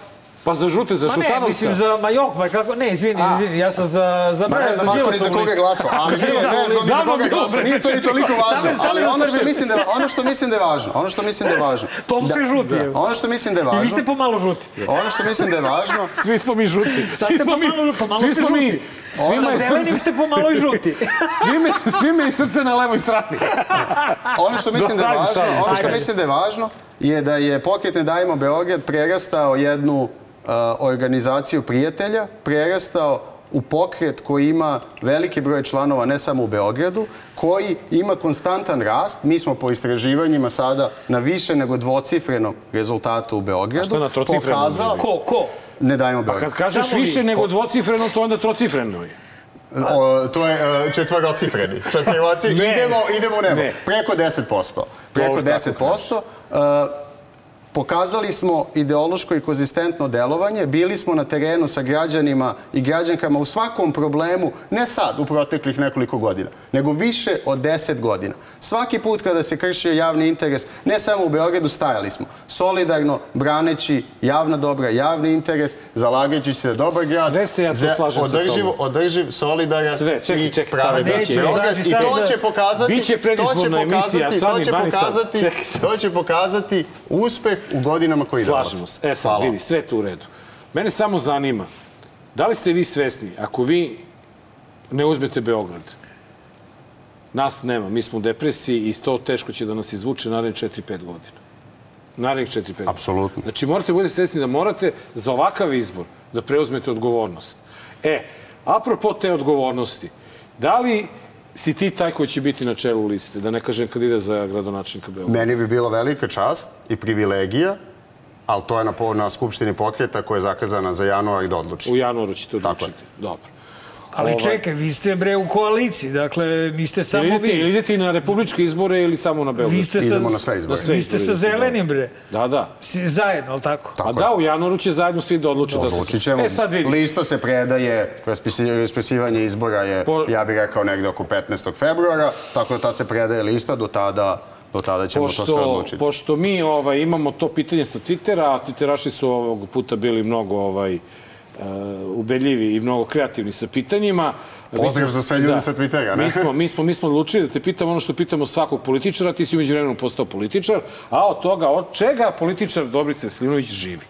Pa za žute, za Pa ne, Šutanovca. mislim za Majok, pa kako, ne, izvini, izvini, ja sam za, za, Ma ne znam za Marko ni za koga je listu. glasao, ali nije, ne znam za koga je glasao, nije to ni toliko važno, ali za ono što mislim da ono što mislim da je važno, ono što mislim da je važno. To su svi žuti, evo. Ono što mislim da je I vi važno, ste pomalo žuti. ono što mislim da je važno, Svi smo mi žuti. Svi smo mi, svi smo mi, svima zelenim ste pomalo i žuti. svi me, svi me i srce na levoj strani. ono što mislim da je važno, ono što mislim da je važno je da je pokret Ne dajmo Beograd prerastao jednu uh, organizaciju prijatelja, prerastao u pokret koji ima veliki broj članova ne samo u Beogradu, koji ima konstantan rast. Mi smo po istraživanjima sada na više nego dvocifrenom rezultatu u Beogradu. A što na trocifrenom? Pokazao, Ko, ko? ne dajmo Beograd. Kad kažeš Samo vi. više nego dvocifreno, to onda trocifreno je. O, to je uh, četvorocifreni. Četvorocifreni. Ne. idemo, idemo u nebo. Ne. Preko 10%. Preko Dobro, tako 10%. Uh, Pokazali smo ideološko i konzistentno delovanje, bili smo na terenu sa građanima i građankama u svakom problemu, ne sad, u proteklih nekoliko godina, nego više od deset godina. Svaki put kada se kršio javni interes, ne samo u Beogradu, stajali smo solidarno, braneći javna dobra, javni interes, zalagajući se za dobar grad, Sve se ja za slažem sa održiv, tobom. održiv, solidaran Sve, čekaj, i čekaj, pravedan Beograd. I to će pokazati, to će pokazati, to će pokazati, to će pokazati uspeh u godinama koji dolaze. Slažemo se. E sad, Hvala. vidi, sve tu u redu. Mene samo zanima, da li ste vi svesni, ako vi ne uzmete Beograd, nas nema, mi smo u depresiji i to teško će da nas izvuče narednih 4-5 godina. Narednih 4-5 godina. Apsolutno. Znači, morate budete svesni da morate za ovakav izbor da preuzmete odgovornost. E, apropo te odgovornosti, da li si ti taj koji će biti na čelu liste, da ne kažem kad ide za gradonačelnika Beograda? Meni bi bila velika čast i privilegija, ali to je na, na Skupštini pokreta koja je zakazana za januar da odluči. U januaru Tako je. odlučiti. Dobro. Ali Ovaj- čekaj, vi ste bre u koaliciji, dakle niste Ili samo idete, ili vi. idete i na republičke izbore ili samo na Beograd? Vi ste sa, na sve izbore. Na sve vi ste sa zelenim bre. Da, da. Si- Zajedno, ali tako? A Tako da, u januaru će zajedno svi da odluče da se... Odlučit ćemo. E sad vidi. Lista se predaje, raspisi- raspisivanje izbora je, Po- ja bih rekao, negde oko 15. februara, tako da tad se predaje lista, do tada, do tada ćemo to sve Pošto, odlučiti. pošto mi ovaj, imamo to pitanje sa Twittera, a Twitteraši su ovog puta bili mnogo ovaj, uh, ubedljivi i mnogo kreativni sa pitanjima. Pozdrav smo- za sve ljude sa Twittera, ne? Mi smo, mi, smo, mi smo odlučili da te pitamo ono što pitamo svakog političara, ti si umeđu vremenom postao političar, a od toga, od čega političar Dobrice Slinović živi?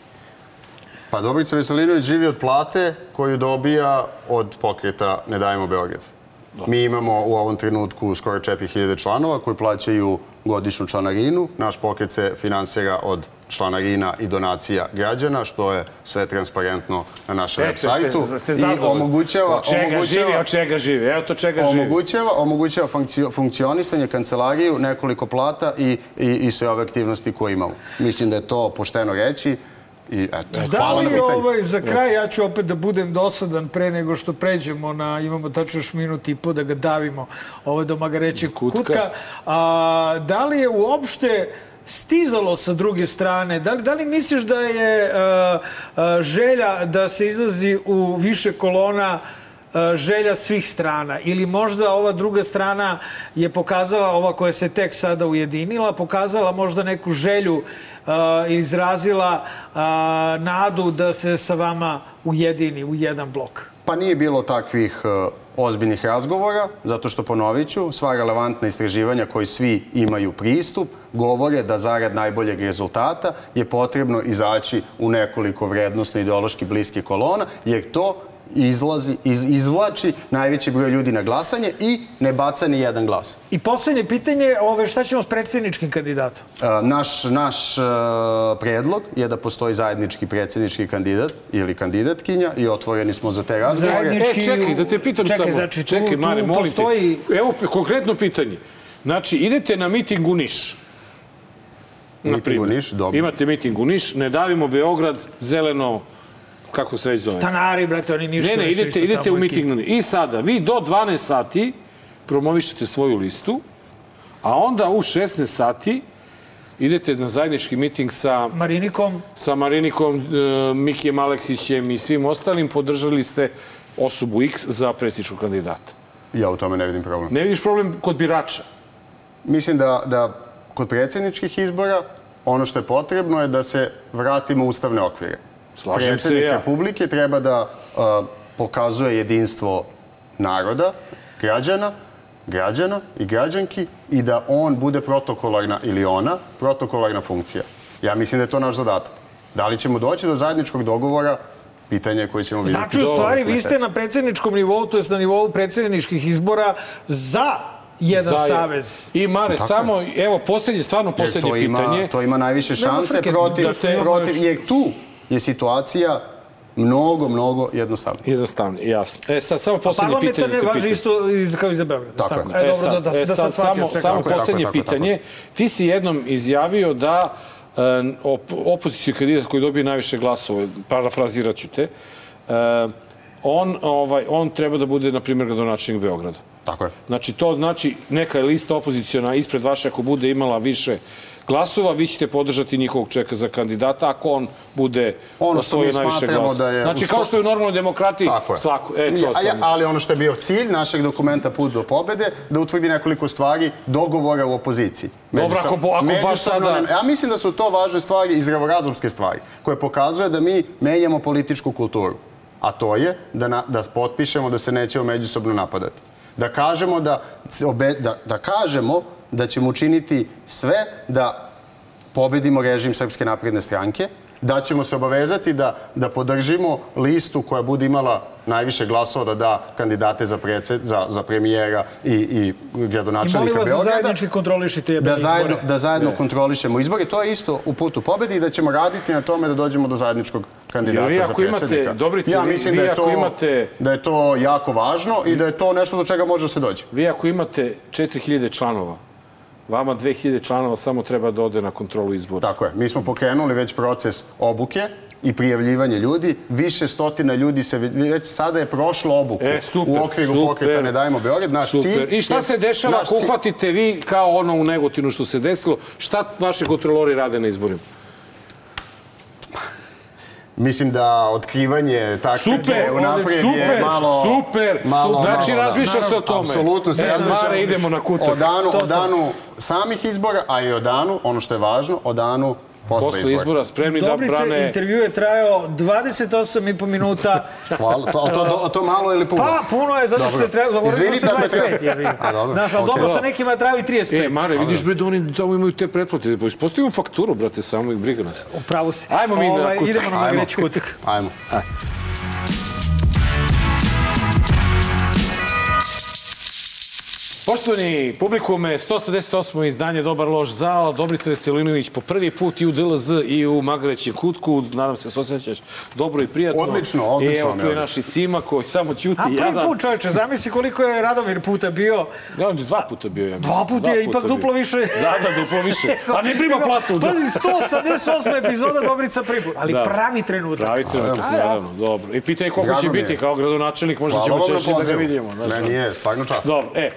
Pa Dobrica Veselinović živi od plate koju dobija od pokreta Ne dajemo Beograd. Mi imamo u ovom trenutku skoro 4000 članova koji plaćaju godišnju članarinu. Naš pokret se finansira od članarina i donacija građana, što je sve transparentno na našem web sajtu. I omogućava, Od čega omogućava, živi, od čega živi? Evo to čega živi. omogućava, omogućava funkcio- funkcionisanje kancelariju, nekoliko plata i, i, i sve ove aktivnosti koje imamo. Mislim da je to pošteno reći i eto, Da hvala li ovaj, za kraj, ja ću opet da budem dosadan pre nego što pređemo na, imamo tačno još minut i po da ga davimo, ovo do magarećeg kutka. Kutka. A, da li je uopšte stizalo sa druge strane? Da li, da li misliš da je a, a, želja da se izlazi u više kolona želja svih strana ili možda ova druga strana je pokazala, ova koja se tek sada ujedinila, pokazala možda neku želju izrazila nadu da se sa vama ujedini u jedan blok. Pa nije bilo takvih e, ozbiljnih razgovora, zato što ponovit ću, sva relevantna istraživanja koji svi imaju pristup govore da zarad najboljeg rezultata je potrebno izaći u nekoliko vrednostno ideološki bliskih kolona, jer to izlazi, iz, izvlači najveći broj ljudi na glasanje i ne baca ni jedan glas. I poslednje pitanje, ove, šta ćemo s predsjedničkim kandidatom? E, Naš, naš e, predlog je da postoji zajednički predsjednički kandidat ili kandidatkinja i otvoreni smo za te razgovore. Zajednički- E, čekaj, da te pitam Čekaj, samo. znači, tu- čekaj, tu Mare, molim postoji- te. Evo, konkretno pitanje. Znači, idete na miting u Niš. Na Miting u. Niš, dobro. Imate miting u Niš, ne davimo Beograd, zeleno, kako se već zove. Stanari, brate, oni ništa Ne, ne, idete, idete u miting. I sada, vi do 12 sati promovišete svoju listu, a onda u 16 sati idete na zajednički miting sa Marinikom, sa Marinikom, e, Mikijem Aleksićem i svim ostalim podržali ste osobu X za predsjedničkog kandidata. Ja u tome ne vidim problem. Ne vidiš problem kod birača? Mislim da, da kod predsjedničkih izbora ono što je potrebno je da se vratimo ustavne okvire. Slažem se Predsjednik ja. Republike treba da uh, pokazuje jedinstvo naroda, građana, građana i građanki i da on bude protokolarna ili ona protokolarna funkcija. Ja mislim da je to naš zadatak. Da li ćemo doći do zajedničkog dogovora, pitanje koje ćemo vidjeti. Znači, u stvari, vi ste na predsjedničkom nivou, to je na nivou predsjedničkih izbora za jedan Za- savez. I Mare, Tako samo, evo, posljednje, stvarno posljednje to ima, pitanje. to ima najviše šanse protiv, da te protiv, jer tu je situacija mnogo, mnogo jednostavnija. Jednostavno, jasno. E, sad, samo posljednje pitanje. Parlamentarne te važe isto iz, kao i za Beograd. Tako je. E, dobro, da, da, e, da sam sad shvatio samo, sve. samo Tako je, posljednje tako tako pitanje. Ti si jednom izjavio da e, op, opoziciju kandidat koji dobije najviše glasova, parafrazirat ću te, e, on, ovaj, on treba da bude, na primjer, gradonačelnik Beograda. Tako je. Znači, to znači neka lista opozicijona ispred vaše ako bude imala više glasova, vi ćete podržati njihovog čeka za kandidata ako on bude Ono što mi najviše glasova. da je Znači, sto- kao što je u normalnoj demokratiji, Tako je. svako. E, to ja- ali ono što je bio cilj našeg dokumenta Put do pobede, da utvrdi nekoliko stvari dogovora u opoziciji. Dobro, Međusob- ako bo- ako baš sada- ne- Ja mislim da su to važne stvari i zdravorazumske stvari, koje pokazuje da mi menjamo političku kulturu. A to je da, na, da potpišemo da se nećemo međusobno napadati. Da kažemo da, da, da kažemo da ćemo učiniti sve da pobedimo režim Srpske napredne stranke, da ćemo se obavezati da, da podržimo listu koja bude imala najviše glasova da da kandidate za, predsed, za, za premijera i, i I molim gradonačelnika vas da Beograda. zajednički kontrolišite Da zajedno, izbore. da zajedno kontrolišemo izbore. To je isto u putu pobedi i da ćemo raditi na tome da dođemo do zajedničkog kandidata vi za ako imate- predsjednika. Dobrice, ja vi- mislim vi da, je ako to, imate- da je to jako važno i da je to nešto do čega može da se dođe. Vi ako imate 4000 članova, vama 2000 članova samo treba da ode na kontrolu izbora. Tako je. Mi smo pokrenuli već proces obuke i prijavljivanje ljudi. Više stotina ljudi se već, sada je prošlo obuku E, super, u okviru super. pokreta Ne dajmo Beograd. Naš Super. cilj... I šta je- se dešava ako uhvatite vi kao ono u Negotinu što se desilo? Šta vaši kontrolori rade na izborima? Mislim da otkrivanje taktike Super, unaprijed super, je malo... super. Malo, Znači, malo, da. razmišlja se o tome. Apsolutno se E, razmišlja. Mare, idemo na kutak. O danu, To, o to. danu samih izbora, a i o danu, ono što je važno, o danu posle, Posle izbora spremni da Dobrice, brane... intervju je trajao 28,5 minuta. Hvala. To, a to, to, to malo ili puno? Pa, puno je, zato što je trebalo, govorili smo Izvinite se ako je 25, jebi. A, dobro. Znaš, ali Okej. dobro sa nekima traju i 35. E, Mare, vidiš bre da oni tamo imaju te pretplate. Pa ispostavimo fakturu, brate, samo ih briga nas. Upravo si. Ajmo mi na Ovaj, kutak. Idemo na Ajmo. Magreći kutak. Ajmo. Poštovani publikume, 188. izdanje Dobar loš zao, Dobrica Veselinović po prvi put i u DLZ i u Magrećem kutku. Nadam se se osjećaš dobro i prijatno. Odlično, odlično, I evo tu je naš i Sima koji samo ćuti A prvi jadan. put, čovječe, zamisli koliko je Radomir puta bio. Ne, on je dva puta bio, ja mislim. Dva puta je ipak bio. duplo više. Da, da, duplo više. A ne prima platu. Da. Pazi, 188 epizoda Dobrica prvi put. Ali Da. pravi trenutak. Pravi trenutak, naravno, dobro. I pitanje koliko će biti kao gradonačelnik, možda ćemo češće da ga vidimo. Meni je, stvarno čast. Dobro, e,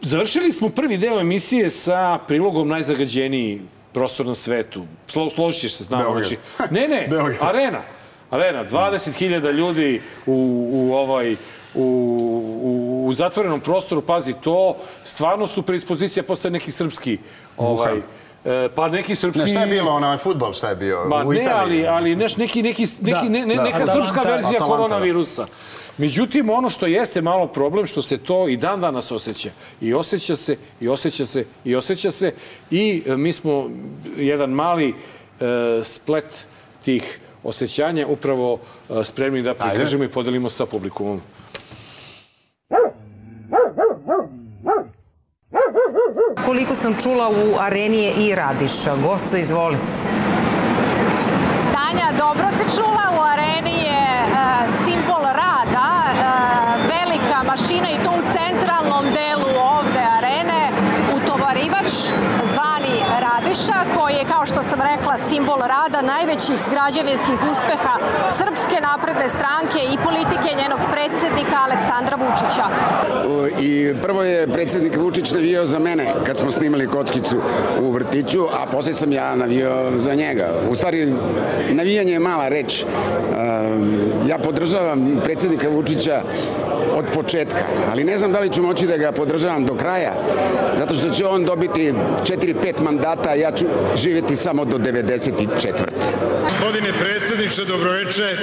završili smo prvi deo emisije sa prilogom najzagađeniji prostor na svetu. Slo, složit ćeš se s nama. Beograd. Znači, ne, ne, arena. Arena, 20.000 ljudi u, u ovaj u, u, u zatvorenom prostoru, pazi to, stvarno su predispozicija postoje neki srpski ovaj, e, pa neki srpski... Ne, šta je bilo, onaj futbol, šta je bio? Ma u ne, Italiji? ali, ali neš, neki, neki, neki, Da, ne, ne, da, neka Atalanta, srpska verzija Atalanta, da. koronavirusa. Međutim, ono što jeste malo problem, što se to i dan danas osjeća. I osjeća se, i osjeća se, i osjeća se. I e, mi smo jedan mali e, splet tih osjećanja upravo e, spremni da prikažemo i podelimo sa publikumom. Koliko sam čula u areni je i Radiša. Goco, izvoli. Tanja, dobro se čula, u areni je e, simbol rada, e, velika mašina i to u centralnom delu ovde arene, utovarivač zvani Radiša, koji je, kao što sam rekla, simbol rada najvećih građevinskih uspeha Srpske napredne stranke i politike njenog predsednika Aleksandra Vučića. I prvo je predsjednik Vučić navijao za mene kad smo snimali kockicu u vrtiću, a posle sam ja navijao za njega. U stvari, navijanje je mala reč. Ja podržavam predsjednika Vučića od početka, ali ne znam da li ću moći da ga podržavam do kraja, zato što će on dobiti 4-5 mandata, ja ću živjeti samo do 94. Gospodine predsjedniče, dobroveče.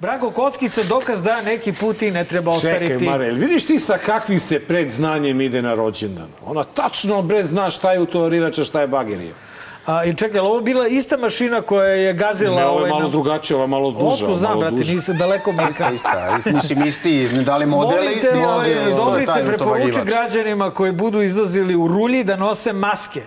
Branko Kockica dokaz da neki put i ne treba ostariti. Čekaj, Mare, jel vidiš ti sa kakvim se predznanjem ide na rođendan? Ona tačno, bre, zna šta je utovarivač, a šta je bagerija. A, I čekaj, ali ovo bila ista mašina koja je gazila Ne, ovo je ovaj... malo na- drugačije, ovo je malo duža. Otko znam, brate, nisam daleko mi Ista, ista. ista. Mislim, isti, da li modele Molim isti, te, ali ovaj, isto je Dobrice, preporuči građanima koji budu izlazili u rulji da nose maske.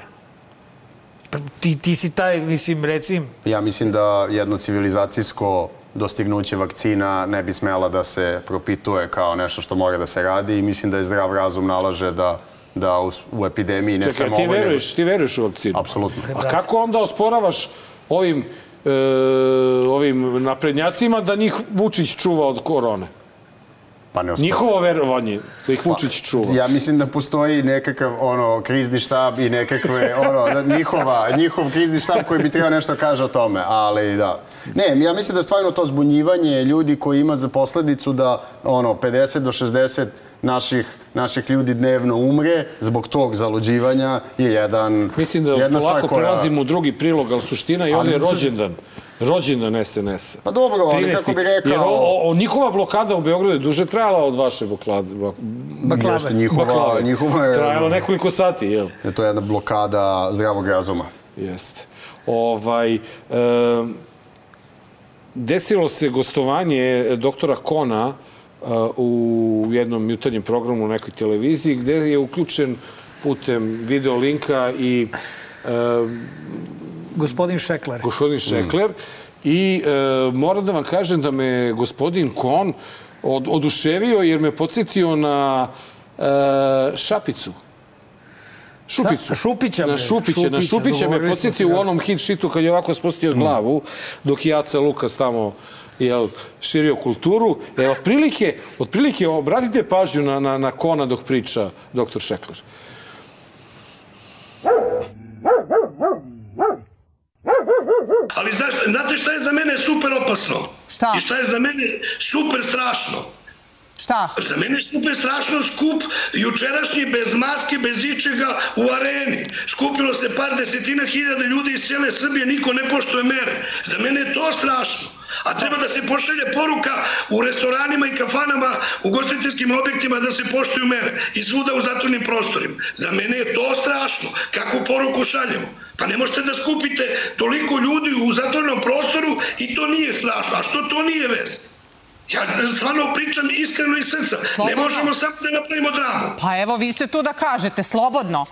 Ti, ti si taj, mislim, recim, Ja mislim da jedno civilizacijsko dostignuće vakcina ne bi smela da se propituje kao nešto što mora da se radi i mislim da je zdrav razum nalaže da, da u, u epidemiji ne Čekaj, samo ti ovo, nego- veruješ, ti veruješ u vakcinu? Apsolutno. A kako onda osporavaš ovim, e, ovim naprednjacima da njih Vučić čuva od korone? Pa ne osporavam. Njihovo verovanje da ih Vučić čuva. Ja mislim da postoji nekakav ono krizni štab i nekakve ono da njihova njihov krizni štab koji bi trebao nešto kaže o tome, ali da. Ne, ja mislim da stvarno to zbunjivanje ljudi koji ima za posledicu da ono 50 do 60 naših naših ljudi dnevno umre zbog tog zaluđivanja je jedan Mislim da jedna polako koja- prelazimo u drugi prilog, ali suština je ovdje rođendan. Rođendan SNS-a. Pa dobro, ali kako bi rekao- Jer o, o, njihova blokada u Beogradu je duže trajala od vaše blokade. Baklave. Jeste, njihova, Baklave. njihova je, Trajala nekoliko sati, jel? je to jedna blokada zdravog razuma. Jeste. Ovaj, e, desilo se gostovanje doktora Kona e, u jednom jutarnjem programu u nekoj televiziji gde je uključen putem video linka i e, Gospodin Šekler. gospodin Šekler i e, moram da vam kažem da me gospodin Kon od, oduševio jer me podsjetio na e, Šapicu. Šupicu. Sa- Šupića, Na bre. Šupića, na Šupića, Šupića me podsjetio u onom hit šitu kad je ovako spustio glavu, dok je Aca Lukas tamo jel, širio kulturu. E, otprilike, otprilike obratite pažnju na, na, na Kona dok priča doktor Šekler. Ali znaš, znate šta je za mene super opasno? Šta? I šta je za mene super strašno? Šta? Za mene je super strašno skup jučerašnji bez maske, bez ičega u areni. Skupilo se par desetina hiljada ljudi iz cijele Srbije, niko ne poštuje mere. Za mene je to strašno. A treba da se pošalje poruka u restoranima i kafanama, u gostiteljskim objektima da se poštuju mere i svuda u zatvornim prostorima. Za mene je to strašno. Kakvu poruku šaljemo? Pa ne možete da skupite toliko ljudi u zatvornom prostoru i to nije strašno. A što to nije vest? Ja stvarno pričam iskreno iz srca. Ne Slobodno. možemo samo da napravimo dramu. Pa evo, vi ste tu da kažete, slobodno.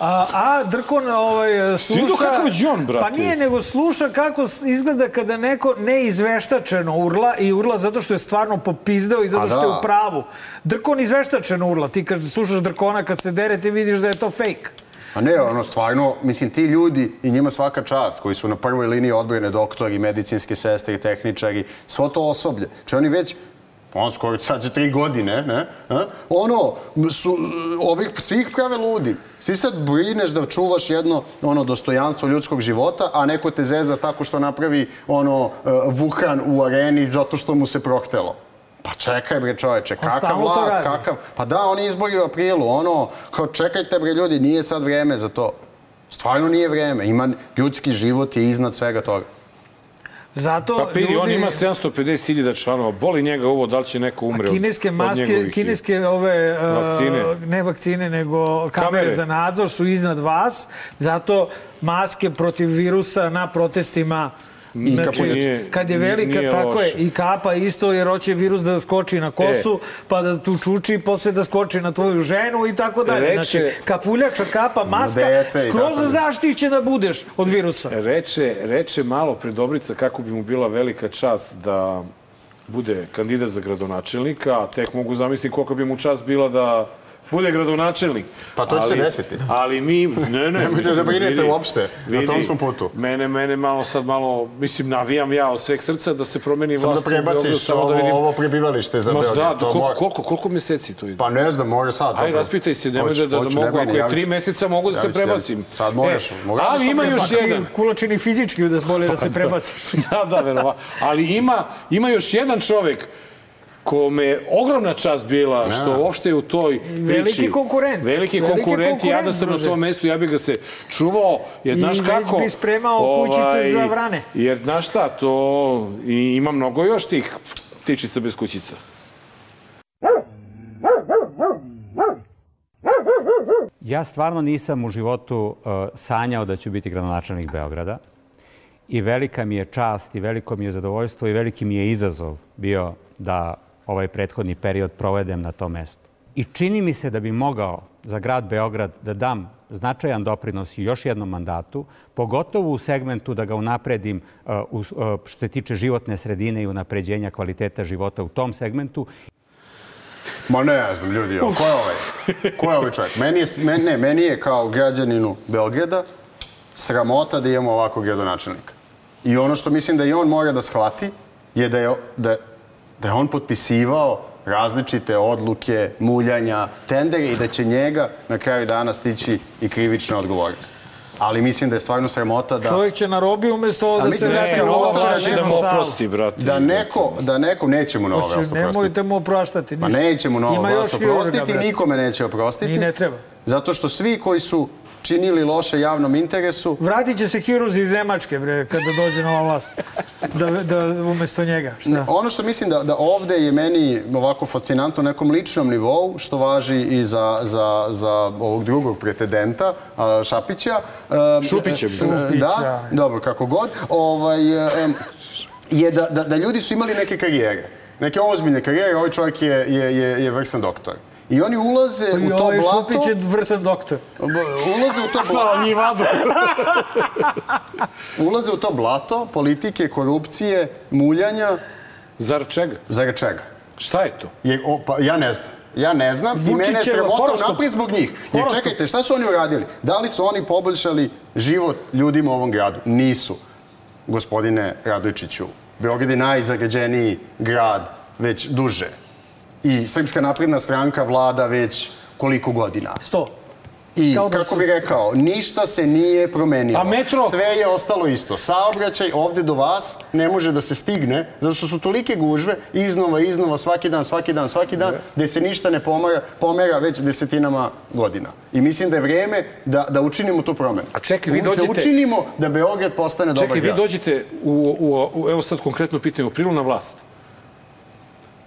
A, a Drkon ovaj, sluša... kakav je Đon, brate. Pa nije, nego sluša kako izgleda kada neko neizveštačeno urla i urla zato što je stvarno popizdeo i zato A što je da. u pravu. Drkon izveštačeno urla. Ti kad slušaš Drkona kad se dere, ti vidiš da je to fake. A ne, ono, stvarno, mislim, ti ljudi i njima svaka čast, koji su na prvoj liniji odbrane, doktori, medicinske sestre, tehničari, svo to osoblje. Če oni već, on skoro sad će tri godine, ne? A? Ono, su, ovih svih prave ludi. Ti sad brineš da čuvaš jedno ono dostojanstvo ljudskog života, a neko te zeza tako što napravi ono uh, vukan u areni zato što mu se prohtelo. Pa čekaj bre čoveče, kakav stalno to vlast, kakav... Pa da, oni izbori u aprilu, ono, kao čekajte bre ljudi, nije sad vreme za to. Stvarno nije vreme, ima ljudski život je iznad svega toga. Zato Pa vidi, ljudi... on ima 750.000 članova. Boli njega ovo da li će neko umre od- Kineske od maske, njegovih- kineske ove uh, Vakcine. ne vakcine, nego kamere, Kamere. za nadzor su iznad vas, zato maske protiv virusa na protestima I kapuljače. kad je velika, Nije tako loše. je, i kapa isto, jer hoće virus da skoči na kosu, pa da tu čuči, posle da skoči na tvoju ženu i tako dalje. Reče- Znači, kapuljača, kapa, maska, dete skroz dalje. zaštićena budeš od virusa. Reče, reče malo pre Dobrica kako bi mu bila velika čast da bude kandidat za gradonačelnika, a tek mogu zamisliti koliko bi mu čast bila da bude gradonačelnik. Pa to će se desiti. Ali mi, ne, ne. Nemojte da brinete vidi, uopšte, na tom vidi, smo putu. Mene, mene malo sad malo, mislim, navijam ja od sveg srca da se promeni Samo da vlast prebaciš samo ovo, da vidim. ovo prebivalište za Beograd. da, to koliko, koliko, koliko meseci to ide? Pa ne znam, mora sad. Aj, raspitaj se, nemoj da, da, da mogu, ako je tri meseca mogu da se prebacim. Sad. E, Moraš ali što ima još jedan. Kulačini fizički da bolje da se prebaciš. da, da, verova. Ali ima, ima još jedan čovek kome je ogromna čast bila što uopšte u toj priči... Veliki konkurent. Veliki Veliki konkurent i ja da sam na tom mestu, ja bih ga se čuvao, jer I znaš kako... ovaj, bi spremao kućice za vrane. Jer, znaš šta, to... I ima mnogo još tih ptičica bez kućica. Ja stvarno nisam u životu uh, sanjao da ću biti gradonačelnik Beograda i velika mi je čast i veliko mi je zadovoljstvo i veliki mi je izazov bio da ovaj prethodni period provedem na tom mestu. I čini mi se da bi mogao za grad Beograd da dam značajan doprinos još jednom mandatu, pogotovo u segmentu da ga unapredim uh, uh, što se tiče životne sredine i unapređenja kvaliteta života u tom segmentu Ma ne znam, ljudi, evo, ko je ovaj? Ko je ovaj čovjek? Meni je, men, ne, meni je kao građaninu Beograda sramota da imamo ovakvog gradonačelnika. I ono što mislim da i on mora da shvati je da je, da da je on potpisivao različite odluke, muljanja, tendere i da će njega na kraju dana stići i krivična odgovornost. Ali mislim da je stvarno sramota da... Čovjek će na robi umjesto A da se da je sramota da oprosti, brate. Da neko, da neko, nećemo na ove oprostiti. nemojte mu opraštati Pa ništa. nećemo na hirurga, oprostiti, nikome neće oprostiti. Ni ne treba. Zato što svi koji su činili loše javnom interesu, Vratit će se Hiruz iz Nemačke, bre, kada dođe nova vlast. Da, da umjesto njega. Šta? Ono što mislim da, da ovde je meni ovako fascinantno na nekom ličnom nivou, što važi i za, za, za ovog drugog pretendenta, Šapića. a, Šupića. e, Šupića. Da, dobro, kako god. Ovaj, e, je da, da, da ljudi su imali neke karijere. Neke ozbiljne karijere, ovaj čovjek je, je, je, je vrsan doktor. I oni ulaze I u to ovaj blato... Šupić je vrsan doktor. Ulaze u to blato... njivadu. ulaze u to blato politike, korupcije, muljanja. Zar čega? Zar čega? Šta je to? Je, o, pa, ja ne znam. Ja ne znam i mene je Vučićeva sramota naprijed zbog njih. Jer čekajte, šta su oni uradili? Da li su oni poboljšali život ljudima u ovom gradu? Nisu, gospodine Radojčiću. Beograd je najzagađeniji grad već duže. I Srpska napredna stranka vlada već koliko godina? Sto. I da kako su- bi rekao, ništa se nije promenilo. A metro? Sve je ostalo isto. Saobraćaj ovde do vas ne može da se stigne, zato što su tolike gužve, iznova, iznova, svaki dan, svaki dan, svaki dan, gde se ništa ne pomera, pomera već desetinama godina. I mislim da je vreme da, da učinimo tu promenu. A čekaj, vi Da dođete- učinimo da Beograd postane dobar Čekaj, vi grad. dođete u, u, u, evo sad konkretno pitanje, u aprilu na vlast.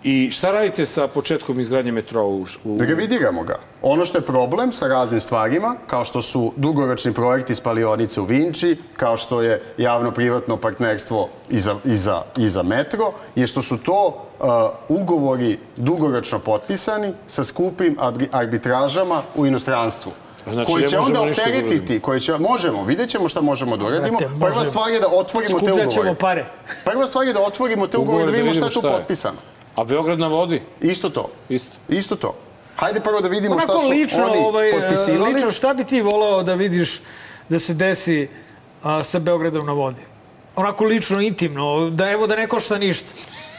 I šta radite sa početkom izgradnje metroa u, u... Da revidiramo ga. Ono što je problem sa raznim stvarima, kao što su dugoročni projekti spalionice u Vinči, kao što je javno-privatno partnerstvo i za, i za, i za metro, je što su to uh, ugovori dugoročno potpisani sa skupim arbitražama u inostranstvu. Znači, koji će onda da opteretiti, koji će, možemo, vidjet ćemo šta možemo da uradimo. Brate, Prva stvar je da otvorimo te ugovore. Prva stvar je da otvorimo te ugovore i da vidimo šta je tu potpisano. A Beograd na vodi? Isto to. Isto. Isto to. Hajde prvo da vidimo šta Onako su lično, oni ovaj, potpisivali. lično, šta bi ti volao da vidiš da se desi a, sa Beogradom na vodi? Onako lično, intimno, da evo da ne košta ništa.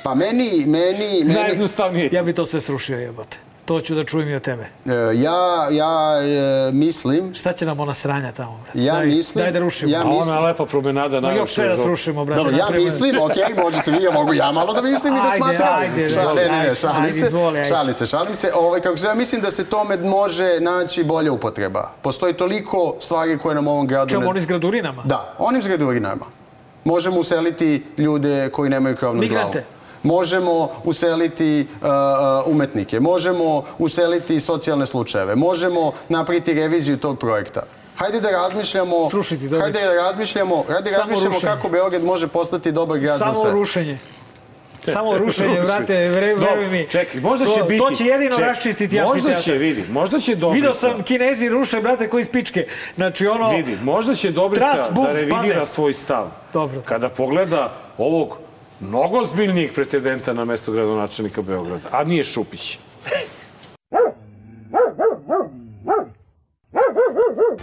Pa meni, meni, meni... Najjednostavnije. Ja bi to sve srušio, jebote. To ću da čujem i od tebe. e, Ja, ja e, mislim, Šta će nam ona sranja tamo, brate? Ja daj, mislim- Daj da rušimo. ja A mislim- ona lepa promenada Ma još sve da srušimo, brate. dobro, ja mislim, okej, možete vi, ja mogu ja malo da mislim i da Ajde, smatram. ajde, Ša- ne, ne, ne, ajde, šalim ajde, se, izvoli, ajde. šalim se, šalim se. Ovaj, kako se ja mislim da se tome može naći bolja upotreba. Postoji toliko stvari koje nam u ovom gradu... Čemu ne- oni s gradurinama? Da, onim zgradurinama. Možemo useliti ljude koji nemaju krov nad glavom. Migrante. Možemo useliti uh, uh, umetnike, možemo useliti socijalne slučajeve, možemo napraviti reviziju tog projekta. Hajde da razmišljamo, Srušiti, hajde da razmišljamo, hajde da Samo razmišljamo rušenje. kako Beograd može postati dobar grad za Samo sve. rušenje. Samo rušenje, brate, veruj mi. Čekaj, možda to, će biti... To će jedino čekaj, raščistiti Možda amfiteatr. će, vidi, možda će Dobrica... Video sam Kinezi ruše, brate, koji iz pičke. Znači, ono... Vidi, možda će Dobrica Tras, bum, da revidira padne. svoj stav. Dobro. Kada pogleda ovog mnogo zbiljnijeg pretendenta na mesto gradonačelnika Beograda, a nije Šupić.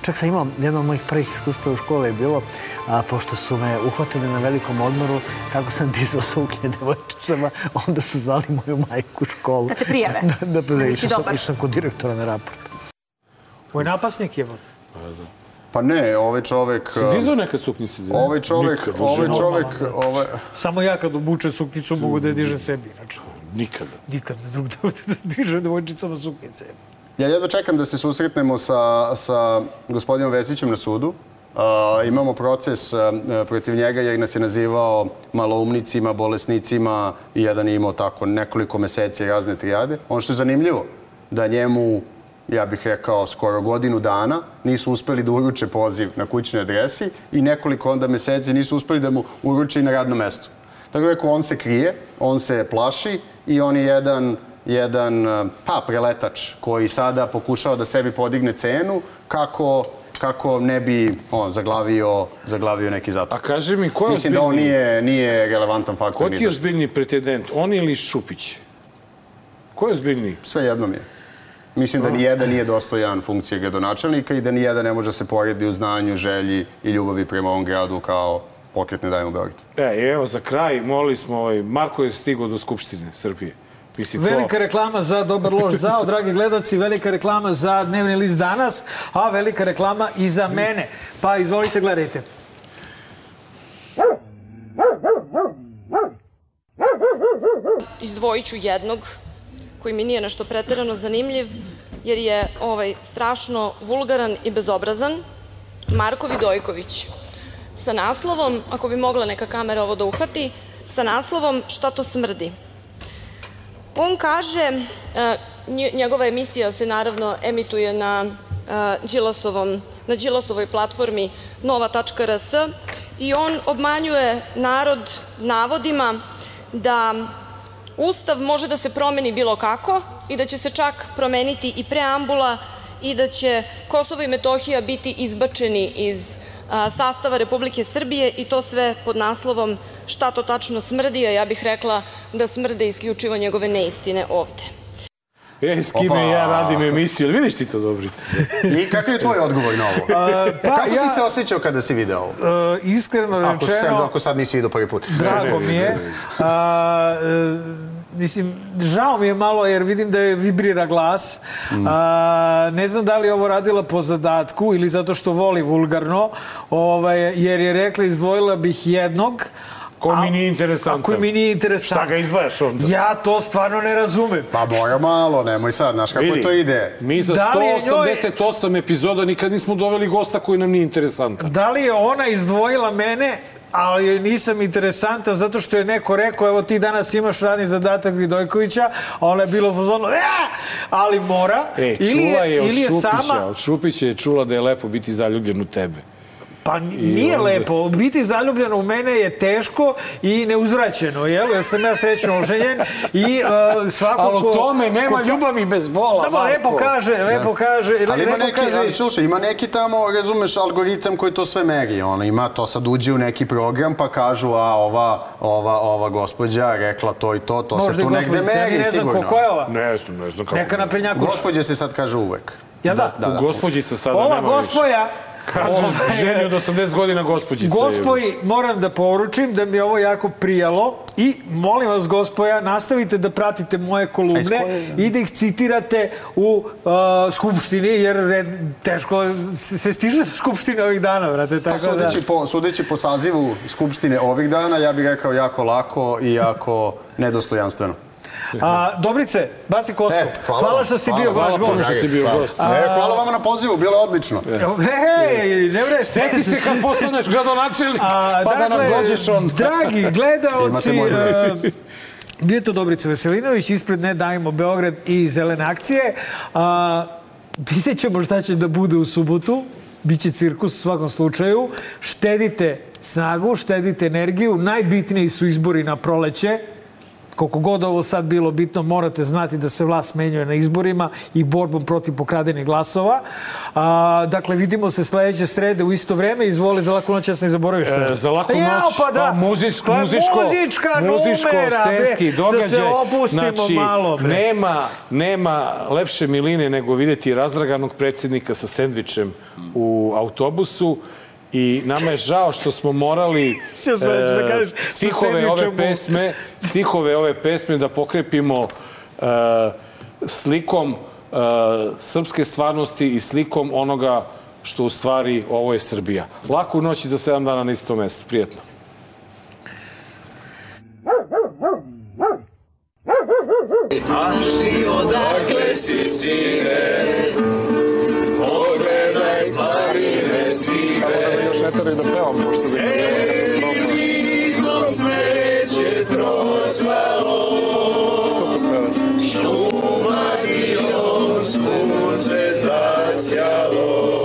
Čak sam imao, jedno od mojih prvih iskustva u škole je bilo, a, pošto su me uhvatili na velikom odmoru, kako sam dizao suknje devojčicama, onda su zvali moju majku u školu. Da te prijave? da, da, da, Da da, išao sam, dobar. išao sam kod direktora na raport. Ovo je napasnik, jebote. Pa ne, ovaj čovek... Si dizao nekad suknjice? Ovaj čovek, Nikad ovaj čovek, ovaj... Samo ja kad obučem suknicu mogu da je dižem sebi. Znači, Nikada. nikad ne drug da dižem devojčicama suknice. Ja jedva čekam da se susretnemo sa, sa gospodinom Vesićem na sudu. Uh, imamo proces uh, protiv njega jer nas je nazivao maloumnicima, bolesnicima i jedan je imao tako nekoliko meseci razne trijade. Ono što je zanimljivo, da njemu, ja bih rekao, skoro godinu dana nisu uspeli da uruče poziv na kućnoj adresi i nekoliko onda meseci nisu uspeli da mu uruče i na radnom mestu. Tako rekao, on se krije, on se plaši i on je jedan jedan uh, pa, preletač koji sada pokušava da sebi podigne cenu kako, kako ne bi on, zaglavio, zaglavio neki zatvor. A kaži mi, ko je Mislim da on nije, nije relevantan faktor. Ko ti je ozbiljniji pretendent, on ili Šupić? Ko je ozbiljniji? Sve jedno mi je. Mislim da ni jedan nije dostojan funkcije gradonačelnika i da ni jedan ne može da se poredi u znanju, želji i ljubavi prema ovom gradu kao pokret Ne dajemo Beograd. E, i evo za kraj, molili smo, ovaj, Marko je stigao do Skupštine Srbije. Mislim, Velika reklama za Dobar loš zao, dragi gledaci, velika reklama za Dnevni list danas, a velika reklama i za mene. Pa izvolite, gledajte. Izdvojit ću jednog koji mi nije nešto preterano zanimljiv, jer je ovaj strašno vulgaran i bezobrazan, Marko Vidojković. Sa naslovom, ako bi mogla neka kamera ovo da uhvati, sa naslovom Šta to smrdi? On kaže, e, njegova emisija se naravno emituje na e, Đilasovom, na Đilasovoj platformi nova.rs i on obmanjuje narod navodima da Ustav može da se promeni bilo kako i da će se čak promeniti i preambula i da će Kosovo i Metohija biti izbačeni iz sastava Republike Srbije i to sve pod naslovom šta to tačno smrdi, a ja bih rekla da smrde isključivo njegove neistine ovde. E, s kime Opa. ja radim emisiju, ali vidiš ti to, Dobrice? I kakav je tvoj odgovor na ovo? A, pa Kako ja- si se osjećao kada si video ovo? E, iskreno Ako, rečeno, ako sad nisi video prvi put. drago mi je. A, e, mislim, žao mi je malo jer vidim da je vibrira glas. A, ne znam da li je ovo radila po zadatku ili zato što voli vulgarno, ovaj, jer je rekla izdvojila bih jednog, Ko mi nije interesantan. Ako mi nije interesantan. Šta ga izdvajaš onda? Ja to stvarno ne razumem. Pa moja malo, nemoj sad, znaš kako Vidi, to ide. Mi za Da li je njoj- 188 epizoda nikad nismo doveli gosta koji nam nije interesantan. Da li je ona izdvojila mene, ali nisam interesantan zato što je neko rekao, evo ti danas imaš radni zadatak Vidojkovića, a ona je bilo u fazonu, "E!" ali mora. E, ili čula je od ili je Šupića, sama, od Šupića je čula da je lepo biti zaljubljen u tebe. Pa nije onda- lepo. Biti zaljubljeno u mene je teško i neuzvraćeno, jel? Jer sam ja srećno oženjen i uh, svako Ali ko... u tome nema ko- ljubavi bez bola, Da, lepo kaže, lepo kaže. Ali ima neki, kaže- ali slušaj, ima neki tamo, razumeš, algoritam koji to sve meri. Ono, ima to sad uđe u neki program pa kažu, a ova, ova, ova gospođa rekla to i to, to Možda se i tu negde ja meri ne znam ko, sigurno. je ova? Ne znam, ne znam kako. Neka naprednjaković. Gospođa se sad kaže uvek. Ja da? da, da. Gospođica sada Ova nema više. Kažeš ovaj, ženi od 80 godina gospođica. Gospoji, moram da poručim da mi je ovo jako prijalo i molim vas, gospoja, nastavite da pratite moje kolumne i da ih citirate u uh, Skupštini, jer red, teško se se stiže do Skupštine ovih dana, vrate. Pa Tako da, sudeći po, sudeći po sazivu Skupštine ovih dana, ja bih rekao jako lako i jako nedostojanstveno. A, Dobrice, baci kosku. E, hvala, hvala što si Hvala, bio hvala vaš gost. dragi, si bio hvala. gost. E, hvala vama na pozivu, bilo je odlično. Hej, ne bre, Seti se kad postaneš gradonačelnik, A, pa da nam dakle, dođeš on. Dragi gledaoci, uh, bio je to Dobrica Veselinović, ispred Ne dajmo Beograd i Zelene akcije. A, vidjet ćemo šta će da bude u subotu. Biće cirkus u svakom slučaju. Štedite snagu, štedite energiju. Najbitniji su izbori na proleće. Koliko god ovo sad bilo bitno, morate znati da se vlast menjuje na izborima i borbom protiv pokradenih glasova. A, dakle, vidimo se sledeće srede u isto vreme. Izvoli za laku noć, ja sam i zaboravio što je. E, za laku Jao, noć, pa da. muzičko, Pa muzičko, muzička muzičko, numera, scenski događaj. Da se opustimo znači, malo, bre. Nema, nema lepše miline nego videti razdraganog predsjednika sa sendvičem u autobusu i nama je žao što smo morali da kažeš, sa stihove ove pesme, stihove ove pesme da pokrepimo e, slikom e, srpske stvarnosti i slikom onoga što u stvari ovo je Srbija. Laku noć i za sedam dana na istom mestu. Prijetno. Znaš ti odakle si sine, pogledaj planine sive. Još ne trebaju da pevam, pošto bi Srednjim cveće procvalo, šumadijom sunce zasjalo.